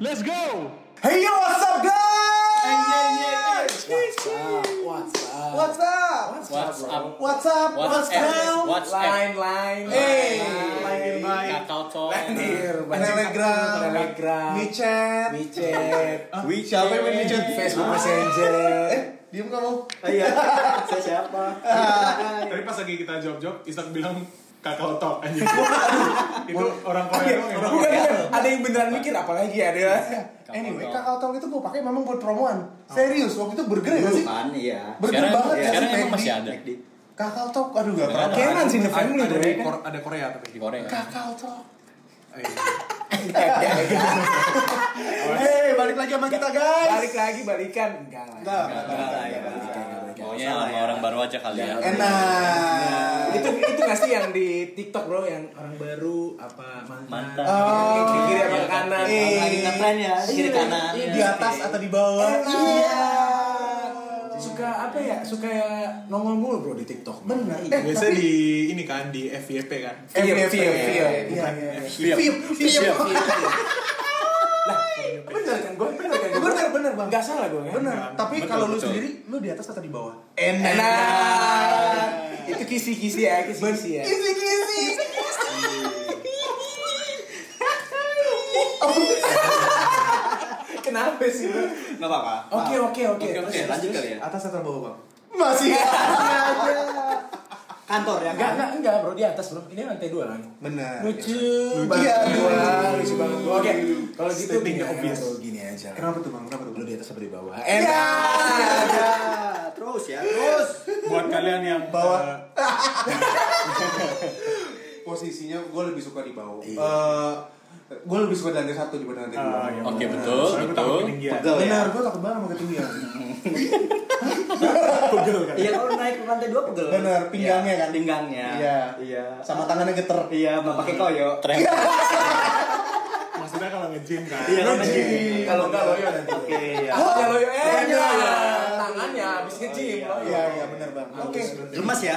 Let's go. Hey yo, what's up guys? What's up? What's up? What's up? What's up? up? What's up? What's down? What's Line, line. Hey. line. Kakao talk. Line. Telegram. Telegram. Micet. WeChat. Wih, siapa yang main Micet? Facebook Messenger. Eh, diem kamu. Iya. Saya siapa? Tadi pas lagi kita jawab-jawab, Isak bilang kakao talk anjing. itu orang Korea doang ya. Bukan, bukan. Ada yang beneran mikir apalagi ada. Anyway, kakao talk itu gue pakai memang buat promoan. Serius, waktu itu burger ya sih? Kan iya. Burger banget ya sekarang emang masih ada Kakao talk, aduh gak pernah. Kenan sih The Ada, Family ada, bro. di ya kan? Kor- ada Korea tapi di Korea. Kakao talk. Eh, Hei, balik lagi sama kita guys. Balik lagi balikan. Enggak lah. Enggak. Enggak lah ya. Maunya sama orang baru aja kali ya. Enak. itu itu nggak sih yang di TikTok bro yang orang baru apa mantan. Oh. Di kiri apa ke kanan Eh. Lagi ngetren ya, kiri kanan. Di atas atau di bawah? iya suka apa ya suka nongol mulu bro di TikTok. Bener. Eh, biasanya tapi- di ini kan di FYP kan. FYP, iya, iya, Bukan iya. FYP. Lah, bener kan gue bener kan gua? Bener, bener, Bang. nggak salah gue kan Bener. Tapi kalau lu betul. sendiri, lu di atas atau di bawah? enak itu kisi-kisi ya kisi-kisi ya Kisi-kisi. kenapa sih Enggak apa-apa. oke oke oke Oke, oke, lanjut kali ya. Atas atau bawah, Bang? Masih aja. Kantor ya enggak kan? enggak enggak bro di atas bro ini lantai dua kan Bener. lucu Lucu. banget Iya. Lucu banget bro. oke kalau gitu gini obvious. aja gini aja Kenapa tuh, Bang? Kenapa tuh? lu di atas apa di bawah Iya. enak Ya, terus ya, terus. Buat kalian yang Bawah. eh, Posisinya gue lebih suka di bawah. Iya. Eh, gue lebih suka di lantai satu dibanding lantai dua. Ah, iya. Oke betul, soalnya gue takut betul. ketinggian. Pegel ya. Benar, gue takut banget sama ketinggian. Pegel kan. Iya, kalau naik ke lantai dua pegel. Bener, pinggangnya Iya, kan? Pinggangnya. Iya. Iya. Sama tangannya geter. Iya, mau pakai koyo. Tren. Maksudnya kalau nge-gym kan. Iya, kalau Nge-gym. nge-gym. kalau enggak loyo nanti Oke, ya. ya loyo eh Bener. Tangannya habis nge-gym loyo Iya, iya benar, Bang. Oke. Lemas ya?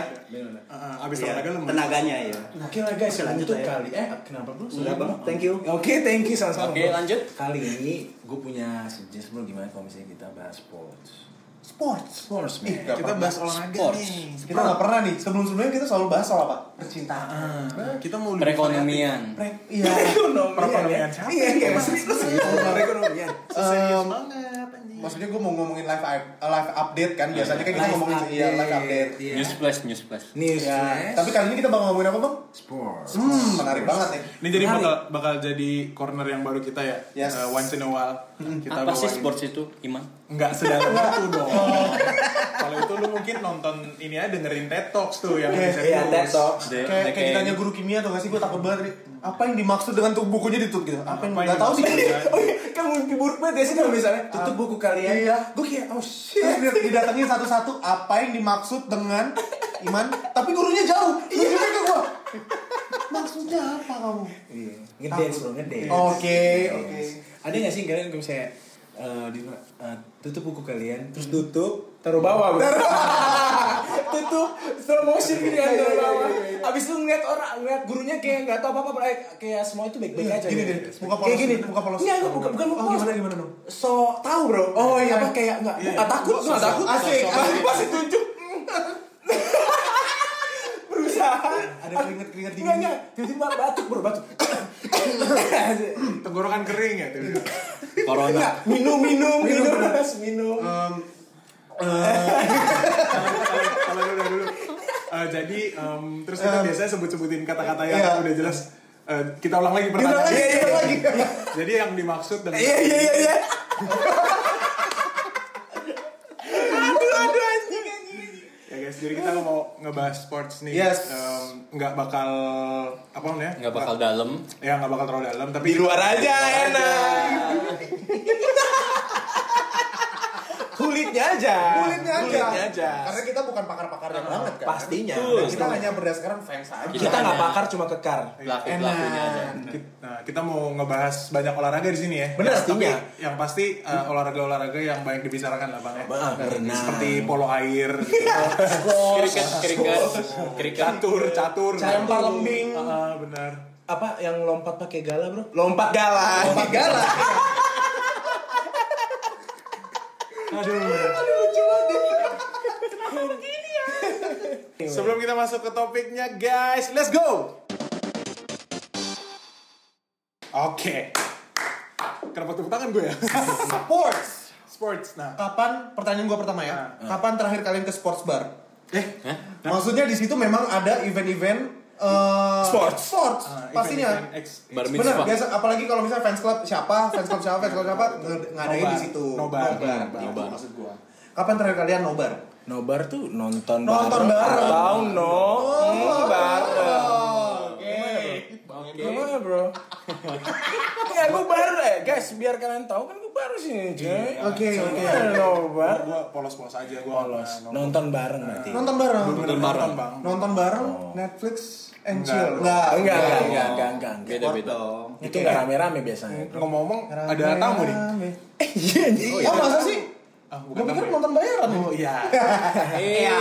Ah, abis Iya, olahraga lemes. Tenaganya ya. Oke lah guys, Lanjut ya. kali. Eh, kenapa bro? Sudah, Bang. Thank you. Oke, thank you sama-sama. Oke, lanjut. Kali ini gue punya suggestion bro gimana kalau misalnya kita bahas sports. Sports. Sports, man. Gak Kita bahas olahraga Sports. nih. Kita nggak pernah nih. Sebelum-sebelumnya kita selalu bahas soal apa? Percintaan. Ah, kita mau lebih Perekonomian. Pre- Iya. Perekonomian. Perekonomian ya. siapa? Iya, iya, serius lu serius. Perekonomian. Serius banget anjing. Maksudnya gue mau ngomongin live live update kan biasanya kan kita Live ngomongin iya live update. Iya. News flash, news flash. News. Ya, flash. tapi kali ini kita bakal ngomongin apa bang? sports. Hmm, menarik banget nih. Ini jadi Menarik. bakal bakal jadi corner yang baru kita ya. Yes. Eh, once in a while. Kita Apa sih sports itu, Iman? Enggak sedalam itu dong. Kalau itu lu mungkin nonton ini aja dengerin TED Talks tuh yang Iya, bisa Iya, terus. TED Talks. Kayak, kayak ditanya guru kimia tuh gak sih? Gue takut banget nih. Apa yang dimaksud dengan tuh bukunya ditutup gitu? Apa yang nggak tahu sih? Oh iya, kan mimpi buruk banget ya sih kalau misalnya tutup buku kalian. Iya. Gue kayak oh shit. Didatengin satu-satu apa yang dimaksud dengan Iman, tapi gurunya jauh. Iya ke gua. Maksudnya apa kamu? Iya. Ngedance bro, ngedance. Oke, oke. Ada nggak sih kalian kalau misalnya eh, di, eh, tutup buku kalian, terus tutup, taruh bawah bro. tutup, slow motion gitu kan, taruh bawah. Abis itu ngeliat orang, ngeliat gurunya kayak nggak tahu apa-apa, kayak, kayak semua itu baik-baik aja. Gini gitu. deh, muka polos, Kayak gini, muka polos. Nggak, nggak, bukan, bukan muka Oh, polos. gimana, gimana dong? So tahu bro. Oh, iya. Apa kayak nggak, nggak takut, nggak takut. Asik, asik. Masih tunjuk. Berusaha. Ada keringet-keringet dingin. Enggak, enggak. Tiba-tiba batuk bro, batuk. Tenggorokan kering ya tuh. Corona. Minum, minum, minum, minum. minum. Em, Kalau dulu dulu. Eh, jadi em, terus kita Em. biasanya sebut-sebutin kata-kata yang Iya. udah jelas. Eh, kita ulang lagi Kita pertanyaan. lagi, kita lagi. Jadi yang dimaksud dengan Iya, iya, iya, iya. Aduh, aduh, anjing, anjing. ya guys, jadi kita mau ngebahas sports nih. Yes. Em, nggak bakal apa namanya? Nggak bakal dalam. Ya nggak bakal terlalu dalam, tapi Di luar aja enak. Kuli kulitnya aja. Kulitnya aja. Kulitnya aja. Karena kita bukan pakar-pakarnya banget kan. Pastinya. Dan kita hanya berdasarkan fans aja. Kita nggak bakar cuma kekar. Pelaku pelakunya aja. Nah, kita mau ngebahas banyak olahraga di sini ya. Bener, Tapi pastinya. yang pasti uh, olahraga-olahraga yang banyak dibicarakan lah bang ya. Bang, berenang. Seperti polo air, gitu. Kriket, kriket, kriket. catur, catur, Lempar lembing. Ah, benar. Apa yang lompat pakai gala, Bro? Lompat gala. Lompat gala. Sebelum kita masuk ke topiknya, guys, let's go. Oke. Kenapa tepuk tangan gue ya? Sports. Sports. Nah, Kapan pertanyaan gua pertama ya? Kapan terakhir kalian ke sports bar? eh, Maksudnya di situ memang ada event-event eh, Sports. Sports. ah, pastinya. Bar Benar, mitzvah. biasa apalagi kalau misalnya fans club siapa, fans club siapa, fans club siapa nge- ngadain Nobar. di situ. Nobar. Nobar. Nobar. Maksud gua. Kapan terakhir kalian nobar? Nobar tuh nonton Nonton bareng. Atau no hmm, bareng. Oke. Gimana bro? ya gue baru eh guys biar kalian tahu kan gue baru sini cuy. Oke, oke. Gimana Nobar. gue polos-polos aja gue. Polos. Nonton bareng berarti. Nonton bareng. Nonton bareng. Nonton bareng Netflix and Enggak. chill. Enggak, Enggak, enggak, enggak, enggak, enggak, enggak. Beda beda. Itu enggak rame-rame biasanya. Ngomong-ngomong, ada tamu nih. Iya nih. Oh, masa sih? Ah, Gue bukan pikir ya? nonton bayaran. Oh iya. Iya.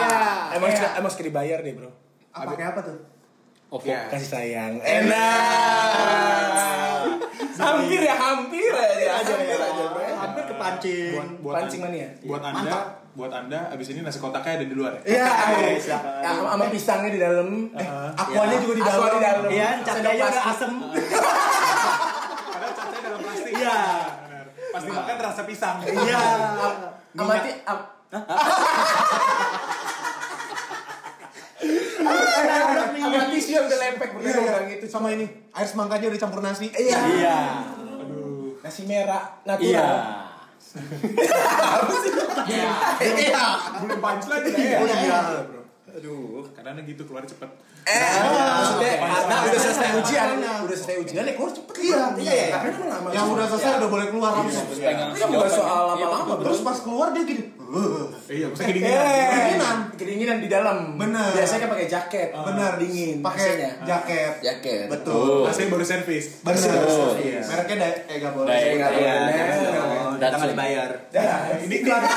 Emang emang sekali bayar deh bro. Apa kayak apa tuh? OVO. Ya. Kasih sayang. Enak. Hampir ya, hampir aja. Hampir aja bro. Hampir kepancing. Buat, buat Pancing mania. Buat anda, Mantap. buat anda, abis ini nasi kotaknya ada di luar ya. Iya. Ya, sama pisangnya di dalam. Eh, Aquanya juga di dalam. Di dalam. Iya, catnya udah asem. Padahal catnya dalam plastik. Iya. Benar. Pas dimakan rasa pisang. Iya. Amati am- sama tisu yang udah lempek Iya, bener iya. orang itu. Sama ini, air semangkanya udah campur nasi. Iya. Iya. Aduh. Nasi merah Iya. natural. Iya. Belum punchline ya. Oh iya. Aduh, karena gitu keluar cepet. Eh, maksudnya karena udah selesai Makanya. ujian, udah selesai ujian ya keluar cepet. Iya, iya, iya. Karena emang lama. Yang udah selesai udah boleh keluar langsung. Itu bukan soal lama-lama. Terus pas keluar dia gini. Eh, iya, bisa kedinginan. Eh, Kedinginan. kedinginan di dalam. Bener. Biasanya kan pakai jaket. Benar dingin. Pakai jaket. Jaket. Betul. AC baru servis. Benar. Oh. Iya. Mereknya eh enggak boleh. Dai- nggak Iya, boleh. Kita nggak dibayar. Ini kenapa,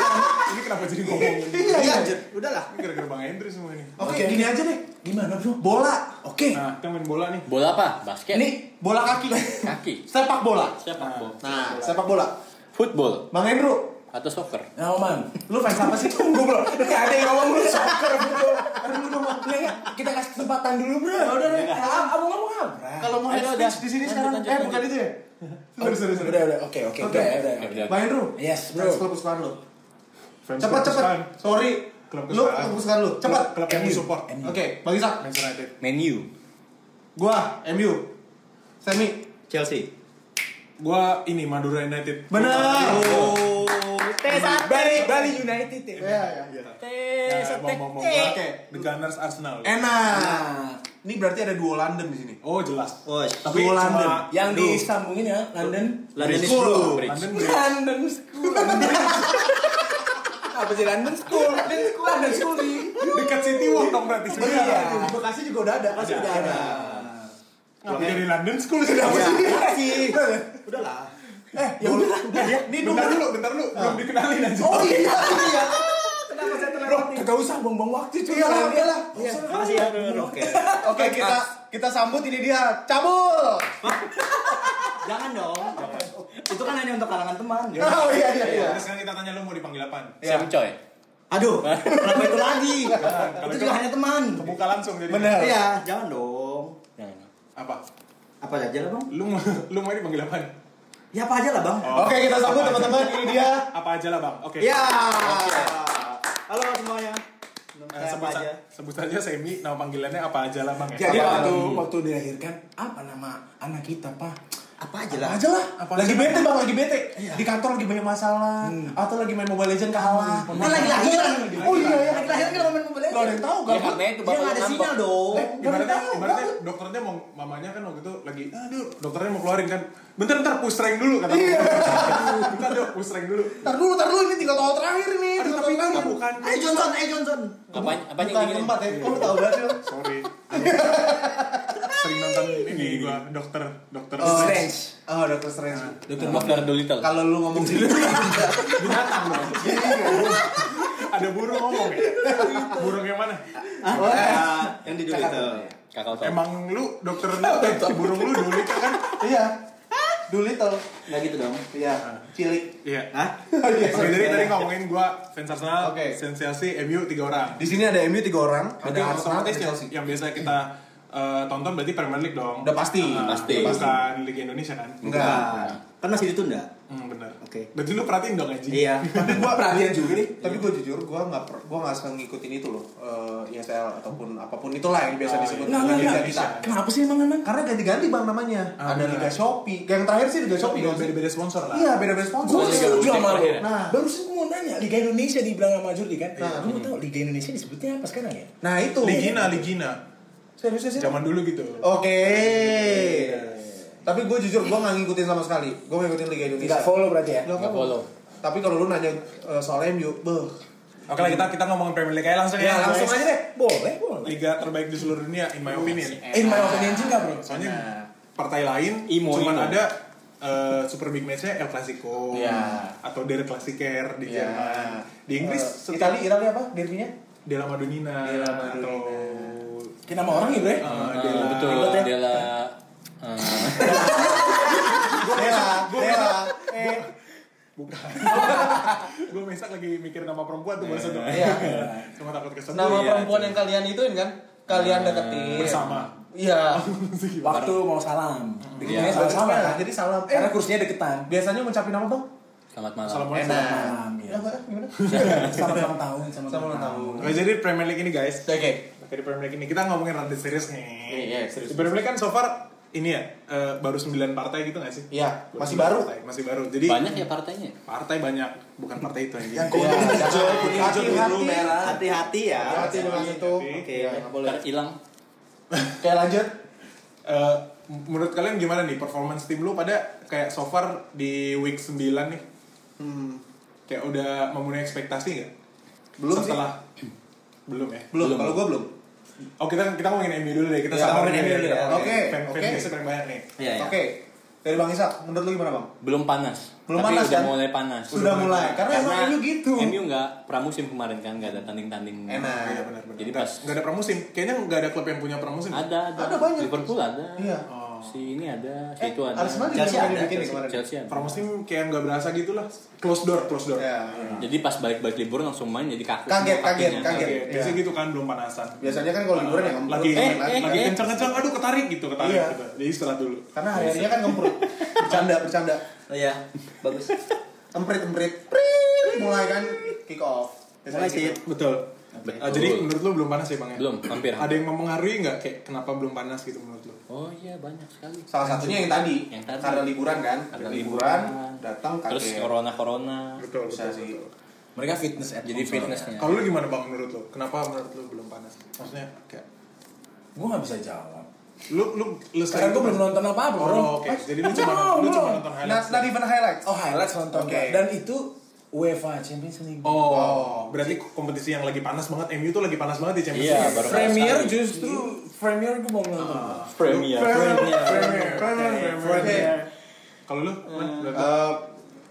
ini kenapa jadi ngomongin? Iya, iya. Udahlah. Ini gara-gara Bang Hendri semua ini. Oke, Oke. gini aja deh. Gimana bro? Bola. Oke. Nah, kita main bola nih. Bola apa? Basket. Ini bola kaki. Kaki. Sepak bola. Siapa? Bola. Nah, sepak bola. Football Bang Hendro, atau soccer? Nah, man. lu fans apa sih? Tunggu bro. Gak ada yang ngomong lu soccer bro. Aduh dong. Nggak. Kita kasih kesempatan dulu bro. udah, udah. Ah, Abang ngomong apa? Kalau mau speech udah. di sini sekarang. Eh, bukan itu ya? Sorry, sorry, sorry. Udah udah. Oke oke. Oke. Udah udah. Oke, udah. Bang Hendro. Yes bro. Fans klub kesukaan lu. Fans Cepat, cepat. Sorry. Klub Lu kesukaan. klub kesukaan lu. Cepat. Klub yang lu support. Oke, Bang Isak. Manchester United. Menu. Gua MU. Semi. Chelsea. Gua ini Madura United. Benar. Oh. Bali Bali United ya. Iya, iya, iya. Nah, mau mau mau. Oke. The Gunners Arsenal. Enak. Ini berarti ada duo London di sini. Oh jelas. Oh, Tapi Duo cuma London. Yang Duh. disambungin ya London. London School. London Bridge. London School. London Apa sih London School? London School. London School di. Dekat City Walk dong berarti Iya. sebenarnya. Di Bekasi juga udah ada. Bekasi udah ada. Ngapain dari London School sih? Apa Iya. sih? Udahlah. Eh, ya udah. Ya. Ini Bentar dulu. dulu, bentar dulu. Belum dikenalin aja. Oh iya, iya. Bro, kagak usah buang-buang waktu cuy. Iya lah, iya lah. Makasih ya. Oke. Oke, kita kita sambut ini dia. Cabul. Jangan dong. Itu kan hanya untuk kalangan teman. Oh iya iya iya. Terus sekarang kita tanya lu mau dipanggil apaan? Sam Choi. Aduh, kenapa itu lagi? Itu juga hanya teman. Kebuka langsung jadi. Bener. Iya, jangan dong. Jangan. Apa? Apa aja lah bang? Lu mau lu mau dipanggil apaan? Ya apa aja lah bang. Oh, Oke, kita sambut apa teman-teman. Ini dia. Apa aja lah, Bang. Oke. Ya. Halo semuanya. Eh, sebut, aja? sebut saja Semi, nama panggilannya apa aja lah, Bang. Jadi Apa waktu waktu dilahirkan apa nama anak kita pak? Apa aja lah. aja lah. Apa lagi aja bete bang lagi bete. Di kantor lagi banyak masalah. Atau lagi main mobile legend kalah Kan lagi lahiran. oh iya iya. Lagi lahiran kan ngomongin Mobile gak ada yang tahu Ya gak karena itu Dia bapak nggak ada sinyal dong. Eh, ibaratnya ibaratnya dokternya mau mamanya kan waktu itu lagi aduh dokternya mau keluarin kan. Bentar bentar push rank dulu kata Iya. bentar dong push rank dulu. Tar dulu, tar dulu ini tinggal tol terakhir nih. aduh tapi kan bukan. Ayo Johnson, ayo Johnson. Apa apa yang Bukan gini? tempat ya. Kamu tahu berarti lo? sorry sering nonton ini gua dokter dokter Strange. Oh, Doctor Strange. Dokter Dokter Dolittle. Kalau lu ngomong gitu, binatang dong ada burung ngomong ya burung yang mana Ah, yang di Dolittle. Kakak tahu. emang lu dokter lu eh, si burung lu dulu kan iya. Doolittle. Enggak gitu dong. Iya, cilik. iya Hah? Oke, jadi tadi ngomongin gua fans Arsenal, Oke. sensasi MU tiga orang. Di sini ada MU tiga orang, ada Arsenal, Chelsea. yang biasa kita eh, tonton berarti Premier League dong. Udah pasti. Ah, Pasti. Bukan Liga Indonesia kan? Enggak. Kan masih ditunda. Hmm, benar. Oke. Berarti lu perhatiin dong anjing. Iya. Tapi gua perhatian juga nih. Tapi gue jujur, gue nggak per- gua nggak suka ngikutin itu loh, eh, ISL ataupun apa pun itulah yang biasa Oh, disebut Nggak, nggak, Liga kita. Kenapa sih emang emang? Karena ganti-ganti bang namanya. Ah, ada. Liga Shopee. Yang terakhir sih Liga Shopee. Beda kan? beda sponsor lah. Iya, beda-beda sponsor. Liga setuju sama lu. Nah. Barusan gue mau nanya, Liga Indonesia dibilang sama Jurdi kan? Nah. Lu mau tahu Liga Indonesia disebutnya apa sekarang ya? Nah itu. Ligina, Ligina. Serius sih? Zaman dulu gitu. Oke. Tapi gue jujur gue nggak ngikutin sama sekali. Gue ngikutin Liga Indonesia. Nggak follow berarti ya? Nggak Nggak follow. Tapi kalau lu nanya eh, soal MU, beuh. Oke lah kita kita ngomongin Premier League aja langsung ya. Ya langsung guys. aja deh. Boleh, boleh. Liga terbaik di seluruh dunia in my opinion. In my opinion juga bro. Soalnya partai lain Imo, cuman Imo. ada eh, super big match-nya El Clasico Iya. atau Der Klassiker di Iya. Jerman. Di Inggris Eh, setiap Itali, Itali apa? Derbynya? Della Madonnina Della atau Kita nama orang ya bre? Ah, Della betul. Ribet ya? Dela eh, Dela, Dela. Eh, bukan. gue mesak lagi mikir nama perempuan tuh bahasa dong. Iya. Cuma takut kesebut. nama Iya, perempuan yang kalian ituin kan? Kalian deketin. bersama. Iya. Waktu mau salam. Bikinnya Iya. sama-sama kan? Jadi salam. Eh, Karena kursinya deketan. biasanya ngucapin apa bang? Selamat malam. Assalamualaikum. Enak. Malam, ya. Apa? Gimana? Selamat ulang tahun, selamat Selamat ulang tahun. Oke, jadi Premier League ini guys. Oke. Dari Premier League ini kita ngomongin rada serius nih. Iya, serius. Di Premier League kan so far ini ya eh, baru 9 partai gitu gak sih? Iya, masih 9 baru. partai, masih baru. Jadi Banyak ya partainya. partai banyak, bukan partai itu anjing. Yang kuning, hijau, kuning, hijau, biru, Hati-hati. merah. Hati-hati ya. Hati dengan itu. Oke. Iya, nggak boleh. Hilang. Oke, lanjut. Eh, menurut kalian gimana nih performance tim lu pada kayak so far di week 9 nih? Hmm. Kayak udah memenuhi ekspektasi nggak? Belum sih. Setelah belum ya? Belum, Belum. kalau gue belum. Oh kita kita ngomongin MU dulu deh. Kita Iya, samarin ngomongin MU MU dulu. dulu. Oke, Fan oke. fan paling banyak nih. Iya, iya. Oke. Dari Bang Isak, menurut lu gimana Bang? Belum panas. Belum Tapi panas, udah kan? mulai panas. Sudah mulai. Karena emang MU gitu. MU nggak pramusim kemarin kan, nggak ada tanding-tanding. Enak. Iya benar benar. Jadi pas nggak ada pramusim. Kayaknya nggak ada klub yang punya pramusim. ada, ada, Ada banyak. Liverpool ada. Iya. Oh. Si ini ada, si Eh, itu ada. Arsenal juga Chelsea ada, bikin Chelsea, kemarin. Chelsea ada. Pramusim kayak nggak berasa gitu lah. Close door, close door. Ya. Jadi pas balik-balik libur langsung main jadi kaku. Kaget, kaget, kaget. Oke, biasanya gitu kan belum panasan. Biasanya kan kalau liburan ya ngemprut. lagi Eh, eh, lagi. lagi eh. kencang-kencang aduh ketarik gitu ketarik Iya. gitu. Jadi istirahat dulu. Karena hari-harinya kan ngemprut. Bercanda, bercanda. Oh iya, bagus. Emprit-emprit. Prit, Mulai kan kick off. Mulai sih. Betul. Betul. Ah, jadi menurut lu belum panas ya bang ya? Belum, hampir. Ada yang mempengaruhi nggak kayak kenapa belum panas gitu menurut lu? Oh iya banyak sekali. Salah satunya yang tadi. Yang tadi. Karena liburan kan. Karena liburan, liburan. datang Terus kaget. corona corona. Betul, Bisa betul, sih. betul. Mereka fitness at Jadi fitnessnya. Kalau lu gimana bang menurut lu? Kenapa menurut lu belum panas? Maksudnya kayak Gue gak bisa jawab. lu lu lu Karena gue belum nonton apa-apa bro. Oh, oke. Jadi lu cuma lu cuma nonton highlights. not even highlights. Oh highlights nonton Oke. Dan itu UEFA Champions League. Oh, berarti kompetisi yang lagi panas banget MU tuh lagi panas banget di Champions Iya, League. baru Premier sekali. justru Premier gue mau nonton. Premier. Premier, Premier. Premier, Premier. Kalau lu, lu? Eh,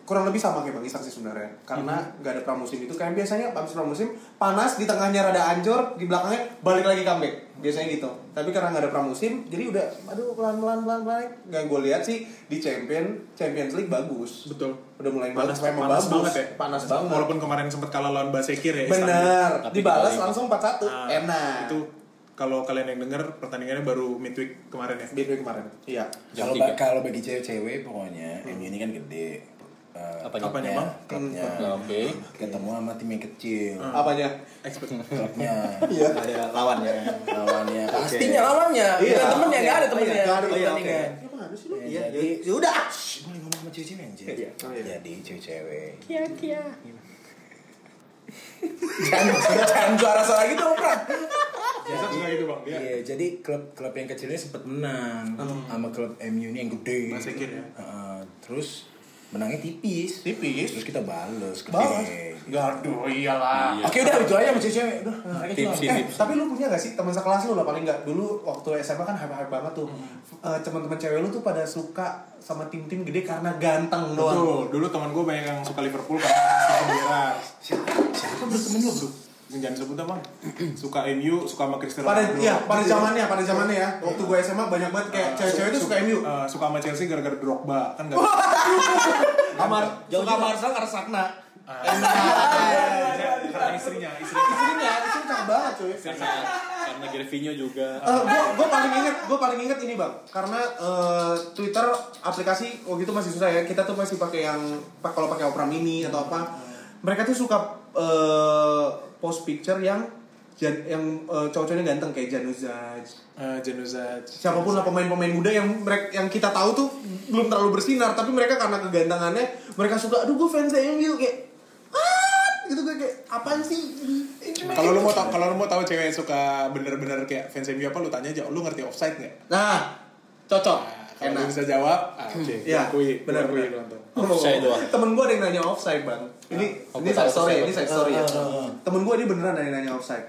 kurang lebih sama kayak Bang Isak sih sebenarnya. Karena nggak ada pramusim itu. Kayak biasanya habis pramusim panas di tengahnya rada anjor di belakangnya balik lagi comeback. Biasanya gitu. Tapi karena nggak ada pramusim jadi udah aduh pelan pelan pelan pelan nggak gue lihat sih di champion Champions League bagus. Betul. udah mulai Panas, bagus memang panas bagus. banget ya. panas banget. Walaupun kemarin sempat kalah lawan Basekir ya. Benar dibalas langsung 4-1 Ah, enak. Itu kalau kalian yang denger pertandingannya baru midweek kemarin ya. Bidway kemarin. Iya. Kalau ba- kalau bagi cewek-cewek pokoknya MU ini kan gede. Eh, Apanya? Apanya, Bang? Klubnya. Oke. Ketemu sama tim yang kecil. apanya Expert. Klubnya. iya Ada lawannya. lawannya. Pastinya lawannya. Iya. Bukan temennya, Oke. nggak ada temennya. Nggak ada temennya, pertandingan. Gimana sih lu? Ya, Iya, jadi sudah. Shh, boleh ngomong sama cewek-cewek anjir. Iya. Oh, iya. Jadi cewek-cewek. Kia kia. Jangan, jangan suara-suara gitu, Prak. Biasa suka gitu bang dia Iya, jadi klub-klub yang kecilnya sempat menang sama klub MU ini yang gede. Basikin ya? Heeh, terus menangnya tipis. Tipis. Terus kita bales ke Balas. geng. Gaduh, iyalah. Iya. Oke udah itu aja sama cewek-cewek. Udah, mereka Tips cuma- ini. Eh, tapi lu punya gak sih teman sekelas lu lah paling nggak dulu waktu SMA kan hype-hype banget tuh. Eh, teman-teman cewek lu tuh pada suka sama tim-tim gede karena ganteng doang. Betul, dulu teman gue banyak yang suka Liverpool kan Gerrard Siapa bro temen lu bro? Jangan sebut bang Suka MU, suka sama Cristiano Pada Ronaldo iya, pada zamannya, pada zamannya ya. Waktu gue SMA banyak banget kayak Uh, cewek-cewek su- tuh suka MU. uh, Suka sama Chelsea gara-gara Drogba Kan gak Jauh suka juga. Marcel karena Sakna. Karena istrinya, istrinya Istrinya, istrinya cakep banget cuy. Karena karena Gervinho juga. gue gue paling inget gue paling inget ini bang karena eh, Twitter aplikasi waktu itu masih susah ya kita tuh masih pakai yang kalau pakai Opera Mini atau apa mereka tuh suka eh, post picture yang jan- yang eh, cowok-cowoknya ganteng kayak Januzaj uh, Januzaj siapa pun lah pemain-pemain muda yang mereka yang kita tahu tuh belum terlalu bersinar tapi mereka karena kegantengannya mereka suka aduh gue fans MU kayak ah gitu gue kayak apaan sih? Kalau lu gitu." mau tau, kalau lu mau tahu cewek yang suka bener-bener kayak fans MU apa, lu tanya aja, lu ngerti offside nggak? nah cocok. Nah, enak bisa jawab, ah, oke, Iya, akui, benar, akui, benar. lu nonton. Offside doang. Temen gue ada yang nanya offside bang. Ini Oh, ini side story, ini side story ya. Ah, ah, ah. Temen gue dia beneran ada yang nanya offside.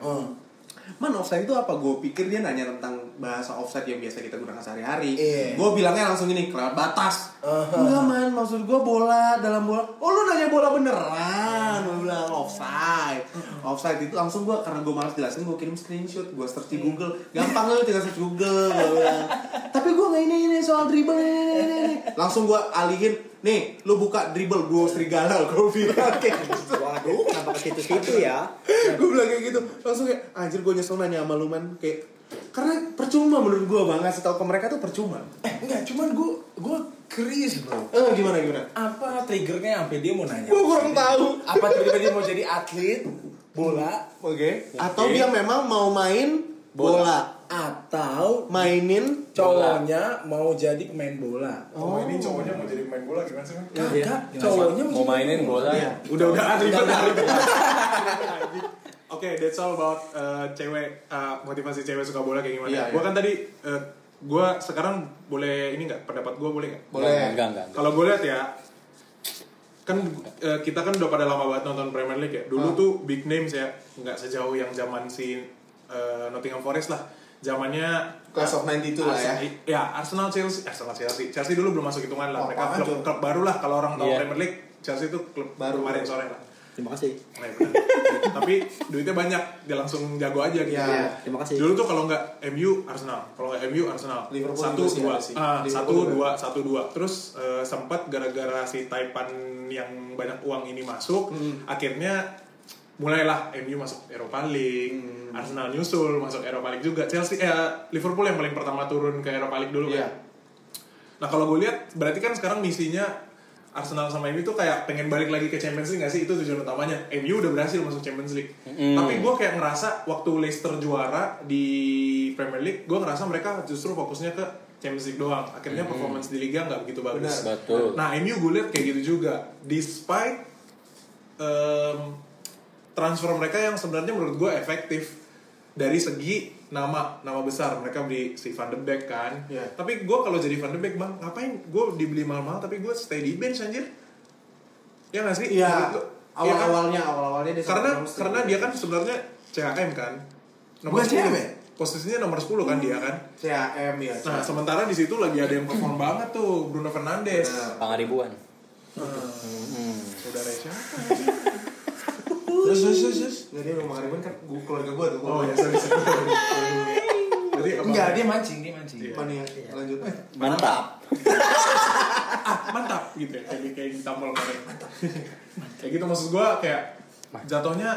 Man offside itu apa? Gue pikir dia nanya tentang bahasa offside yang biasa kita gunakan sehari-hari. Iya. Gue bilangnya langsung ini kelewat batas. Uh-huh. Enggak man, maksud gue bola dalam bola. Oh lu nanya bola beneran? Gue bilang offside. Offside itu langsung gue karena gue malas jelasin gue kirim screenshot, gue search di Google. Gampang lu tinggal search Google. Gue bilang. Tapi gue nggak ini ini soal dribble ini. ini. Langsung gue alihin. Nih, lu buka dribble gue serigala gue bilang kayak gitu. Waduh, kenapa ke situ-situ ya? gue bilang kayak gitu langsung kayak anjir gue nyesel nanya sama lu man kayak karena percuma menurut gue bang. Ngasih tau ke mereka tuh percuma. Eh enggak, cuman gue gue curious bro. eh gimana gimana? Apa triggernya sampai dia mau nanya? gue kurang tahu. Apa tiba-tiba dia mau jadi atlet bola? Oke. Atau dia memang mau main bola, atau mainin cowoknya mau jadi pemain bola? Oh, ini cowoknya mau jadi pemain bola gimana sih? Bang? Kagak, cowoknya Mau mainin bola. Udah udah ribet ribet. Oke, that's all about uh, cewek uh, motivasi cewek suka bola kayak gimana. Iya, Gua iya. kan tadi uh, gua sekarang boleh ini nggak pendapat gua boleh nggak? Boleh. Enggak, enggak, enggak. Kalau gue lihat ya, kan uh, kita kan udah pada lama banget nonton Premier League ya. Dulu Ah. tuh big names ya, nggak sejauh yang zaman si uh, Nottingham Forest lah. Zamannya Class of 92 lah ya. Arsenal- Ya, Arsenal Chelsea, Arsenal Chelsea. Chelsea dulu belum masuk hitungan lah. Oh, Mereka klub, klub baru lah kalau orang tahu Iya. Premier League. Chelsea itu klub Baru. kemarin sore lah. Terima kasih. Nah, ya benar. Tapi duitnya banyak, dia langsung jago aja gitu. Iya. Terima kasih. Dulu tuh kalau nggak MU Arsenal, kalau nggak MU Arsenal. Liverpool satu dua, ah, Liverpool satu juga. dua, satu dua. Terus eh, sempat gara-gara si Taipan yang banyak uang ini masuk, Hmm. akhirnya mulailah MU masuk Eropa League, Hmm. Arsenal nyusul masuk Eropa League juga. Chelsea, eh, Liverpool yang paling pertama turun ke Eropa League dulu Iya. kan. Nah kalau gue lihat berarti kan sekarang misinya Arsenal sama MU tuh kayak pengen balik lagi ke Champions League gak sih? Itu tujuan utamanya. MU udah berhasil masuk Champions League. Mm. Tapi gue kayak ngerasa waktu Leicester juara di Premier League, gue ngerasa mereka justru fokusnya ke Champions League doang. Akhirnya performance di Liga nggak begitu bagus. Benar. Betul. Nah MU gue lihat kayak gitu juga. Despite em, transfer mereka yang sebenarnya menurut gue efektif dari segi nama nama besar mereka beli si Van de Beek kan Iya. tapi gue kalau jadi Van de Beek bang ngapain gue dibeli mahal-mahal tapi gue stay di bench anjir ya nggak sih iya Menurut lu? Iya kan? awal-awalnya awal-awalnya dia karena karena dia kan sebenarnya CHM kan 10. CHM ya? posisinya nomor 10 kan dia kan CAM ya nah sementara di situ lagi ada yang perform banget tuh Bruno Fernandes Benar. Pangaribuan. Hmm. saudara siapa terus terus terus terus. Nggak dia rumah Ribuan kan gua, keluarga gue tuh. Oh ya sorry sorry? Enggak, dia mancing, dia mancing. Iya. mana ya? Lanjut. Eh, Mantap. ah mantap. Gitu ya kayak kayak ditampol kemarin. Mantap kayak gitu maksud gua kayak jatuhnya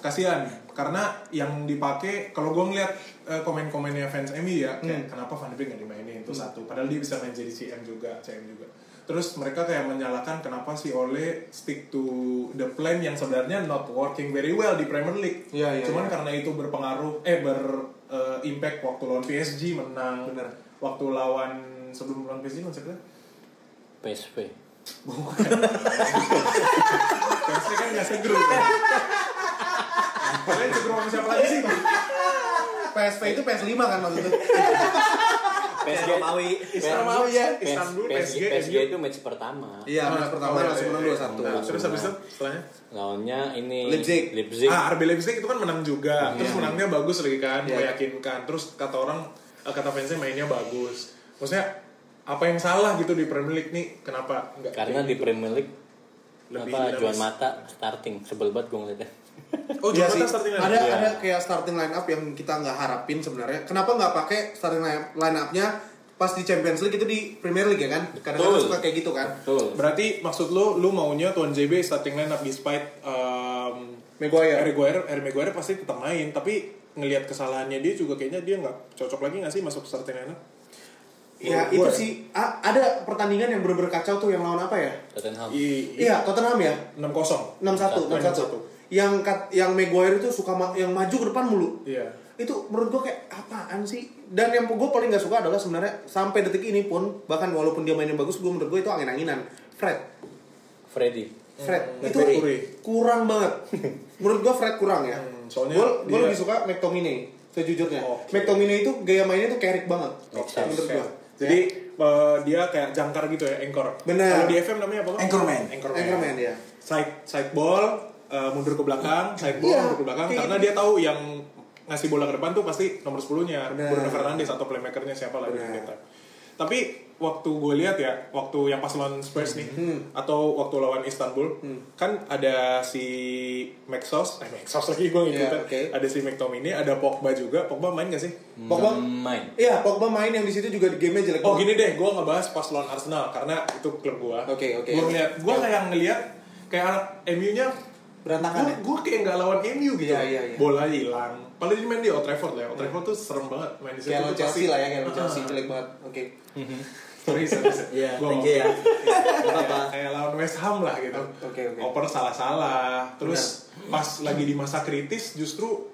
kasihan. Karena yang dipakai kalau gua ngeliat eh, komen-komennya fans MU ya kayak kenapa Van de Beek nggak dimainin? Itu satu. Padahal dia bisa main jadi CM juga CM juga terus mereka kayak menyalahkan kenapa si Ole stick to the plan yang sebenarnya not working very well di Premier League Iya, iya, cuman iya. karena itu berpengaruh eh ber eh, impact waktu lawan PSG menang Bener. waktu lawan sebelum lawan PSG lawan siapa PSV. PSV kan nggak segru. Kalian segru sama siapa lagi sih? PSV itu PS5 kan maksudnya. PSG Romawi. Romawi ya. Istanbul, PSG, PSG, itu match pertama. Iya, match pertama iya, langsung iya, menang iya. 2-1. Nah, Terus habis itu setelahnya? Lawannya ini Leipzig. Leipzig. Ah, RB Leipzig itu kan menang juga. Terus menangnya bagus lagi kan, Iya. meyakinkan. Terus kata orang, eh, kata fansnya mainnya bagus. Maksudnya apa yang salah gitu di Premier League nih? Kenapa enggak? Karena di gitu? Premier League Lebih apa. Juan Mata starting sebel banget gue ngeliatnya. Oh, Iya sih. Starting line. Ada Iya. ada kayak starting line up yang kita nggak harapin sebenarnya. Kenapa nggak pakai starting line, up-nya pas di Champions League itu di Premier League ya kan? Kadang-kadang Betul. suka kayak gitu kan. Betul. Berarti maksud lu, lu maunya Tuan JB starting line up despite um, Maguire. Harry Maguire, Harry Maguire pasti tetap main, tapi ngelihat kesalahannya dia juga kayaknya dia nggak cocok lagi nggak sih masuk starting line up? Ya itu sih a- ada pertandingan yang bener-bener kacau tuh yang lawan apa ya? Tottenham. Iya, Tottenham ya. 6-0. 6-1, 6-1. Yang kat, yang Maguire itu suka ma- yang maju ke depan mulu. Iya. Itu menurut gua kayak apaan sih? Dan yang gue paling gak suka adalah sebenarnya sampai detik ini pun bahkan walaupun dia mainnya bagus, gue menurut gue itu angin-anginan. Fred, Freddy. Fred Hmm, itu Mercury. kurang banget. menurut gua Fred kurang ya. Hmm, soalnya gue dia- lebih suka McTominay sejujurnya. Oke. McTominay itu gaya mainnya tuh kerik banget. Oke. Menurut gua. Jadi eh, dia kayak jangkar gitu ya, anchor. Benar. Kalau di FM namanya apa? Bang? Anchorman. Anchorman. Anchorman ya. Side side ball eh, mundur ke belakang, side ball Iya, mundur ke belakang karena gitu. dia tahu yang ngasih bola ke depan tuh pasti nomor 10-nya Benar. Bruno Fernandes atau playmakernya siapa lagi gitu. Tapi waktu gue lihat ya, waktu yang pas lawan Spurs nih atau waktu lawan Istanbul, kan ada si Maxos, eh Maxos lagi gue ngikutin. Iya, oke. Ada si McTominay, ada Pogba juga. Pogba main gak sih? Pogba main. Iya, Pogba main yang di situ juga di game jelek Oh gini deh, gue ngebahas pas lawan Arsenal karena itu klub gue. Oke, oke. Gue ngeliat, gue kayak ngeliat kayak anak MU-nya Berantakan ya? Gue kayak nggak lawan MU gitu. Iya, iya, iya. Bola hilang. Dia main di Old Trafford lah. ya. Old Trafford tuh serem banget main di situ. Kayak Chelsea lah ya, kayak lawan Ah, Chelsea jelek banget. Oke. Sorry, sorry, sorry. Iya, Gua thank you ya. Apa-apa. kayak lawan West Ham lah gitu. Oke, oke. Oper salah-salah. Terus pas lagi di masa kritis justru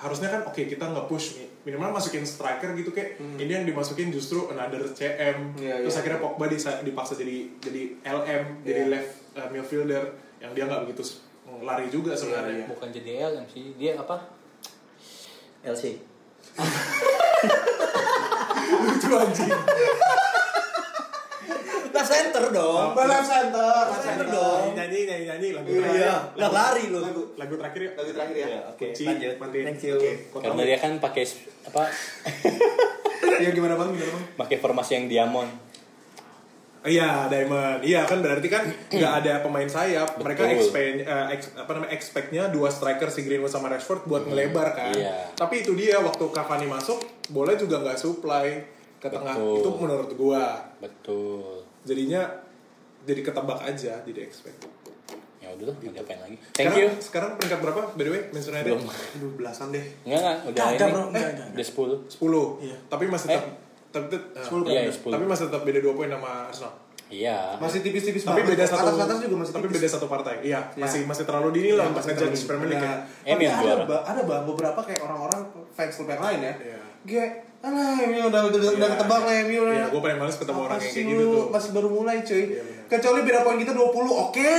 harusnya kan oke kita nggak push nih minimal masukin striker gitu kayak ini yang dimasukin justru another CM Hmm. Iya, terus iya. akhirnya Pogba dipaksa jadi jadi LM jadi Iya. left uh, midfielder yang dia nggak begitu lari juga sebenarnya Iya, Bukan jadi LM sih, dia apa? LC. lucu anjing Lah center dong. Balap center, Left center dong. nyanyi nyanyi nyanyi lagu Iya. terakhir Lah lari lu. lagu lagu terakhir yuk Lagi terakhir ya. Oke, Kunci, lanjut. Thank you. Kok Karena dia kan pakai apa? Iya gimana bang? Gimana bang? pakai formasi yang diamond. Iya, Diamond. Iya kan berarti kan nggak ada pemain sayap. Mereka Betul. expect eh, ex- apa namanya expectnya dua striker si Greenwood sama Rashford buat ngelebar kan. Iya. Tapi itu dia waktu Cavani masuk, bola juga nggak supply ke tengah. Betul. Itu menurut gua. Betul. Jadinya jadi ketebak aja, jadi expect. Ya udah, mau diapain lagi? Thank sekarang, you. Sekarang peringkat berapa? By the way, Manchester United? Belum. Aduh belasan deh. Enggak enggak, udah ini. bro. Enggak, enggak, Udah 10. 10. Iya. Tapi masih Eh. tetap tapi, eh, Sepuluh Iya, kan? 10. tapi masih tetap beda 2 poin sama Arsenal. Iya. Masih tipis-tipis Tapi beda satu Atas-atas juga masih tapi tipis. beda satu partai. Iya, Ya. masih masih terlalu dini lah Iya, untuk masih ngejudge Premier League ya. Em tapi ada, juara. ba- ada beberapa kayak orang-orang fans klub yang lain ya. Iya. Gue, alah ini udah udah, udah Iya. ketebak lah MU udah. Iya, gue paling males ketemu orang kayak gitu tuh. Masih baru mulai cuy. Iya. Kecuali beda poin kita 20, oke.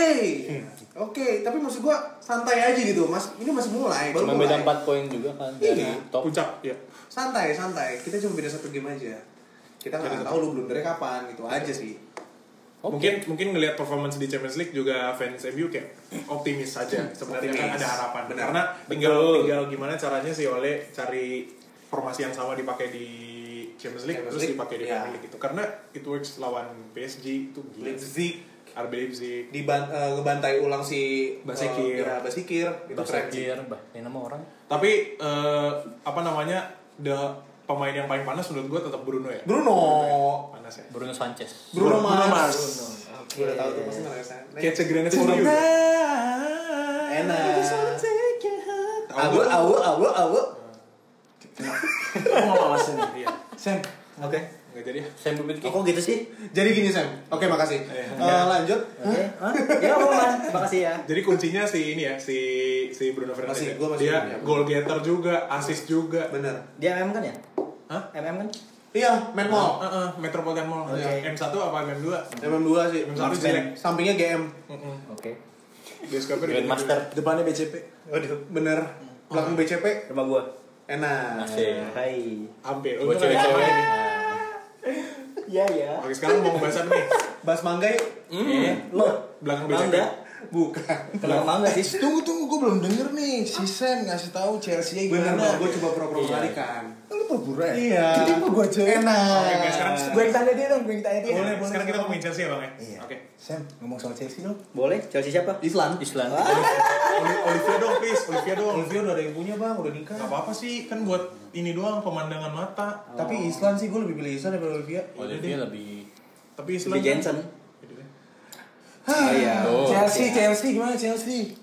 Oke, tapi maksud gua santai aja gitu. Mas, ini masih mulai, baru Cuma mulai. beda 4 poin juga kan dari Iya. top. Puncak, ya. Santai, santai. Kita cuma beda satu game aja. Kita nggak tahu lu belum dari kapan gitu aja sih. Oke. Mungkin mungkin ngelihat performance di Champions League juga fans MU kayak optimis saja. Sebenarnya kan ada harapan. Benar. Karena tinggal Betul. tinggal gimana caranya sih oleh cari formasi yang sama dipakai di Champions League Champions terus League, dipakai di iya. Premier League gitu. Karena it works lawan PSG itu gila. Leipzig RB Leipzig. di ngebantai ulang si Basekir. eh, ya, Basikir itu keren sih. Bah, ini nama orang. Tapi eh, apa namanya? The pemain yang paling panas menurut gue tetap Bruno ya. Bruno. Panas ya. Bruno Sanchez. Bruno Bruno Mars. Mars. Gue udah tahu tuh pasti ngerasa. Kayak Grenade for you. Enak. Awu, nggak? awu, awu, awu. Aku mau awasin nih. Iya. Sam, Oke. Nggak jadi ya. Sam Bubitki. Kok gitu sih? Jadi gini Sam. Oke, makasih. Eh, lanjut. Oke. Hah? Ya, Roman. Makasih ya. Jadi kuncinya si ini ya, si si Bruno Fernandes. Masih, ya. gua masih dia punya. goal getter juga, assist juga. Bener. Dia MM kan ya? Hah? MM kan? Iya, main mall. Heeh, Metropolitan Mall. Oke. M1 apa MM2? MM2 sih. M1 jelek. Sampingnya GM. Oke. Bioskopnya Grandmaster. Depannya BCP. Waduh, bener. Belakang BCP Rumah gua. enak. Asik. Hai. hampir. Buat ada cewek-cewek. Iya ya. Oke, sekarang mau bahas apa nih? Bas Mangga yuk. Lo Belakang BCP. Mangga. Bukan. Kalau mangga sih. Tunggu tunggu, gue belum denger nih. Si Sen ngasih tahu Chelsea Bener, gimana. gue coba pura-pura melarikan. Lu pura-pura ya? Iya. Kenapa gue aja? Enak. Oke, sekarang Gue yang tanya dia dong, gue yang tanya dia. Boleh, sekarang kita ngomongin Chelsea ya, Bang ya? Iya. Oke. Sam, ngomong soal Chelsea dong. Boleh. Chelsea siapa? Islan. Island. Oli- Olivia dong, please. Olivia dong. Olivia udah ada yang punya bang, udah nikah. Gak apa-apa sih, kan buat ini doang pemandangan mata. Tapi Islan sih gue lebih pilih Islan daripada Olivia. Olivia lebih Tapi Islam Lebih Jensen. Oh iya. Oh, Chelsea, Chelsea gimana Chelsea?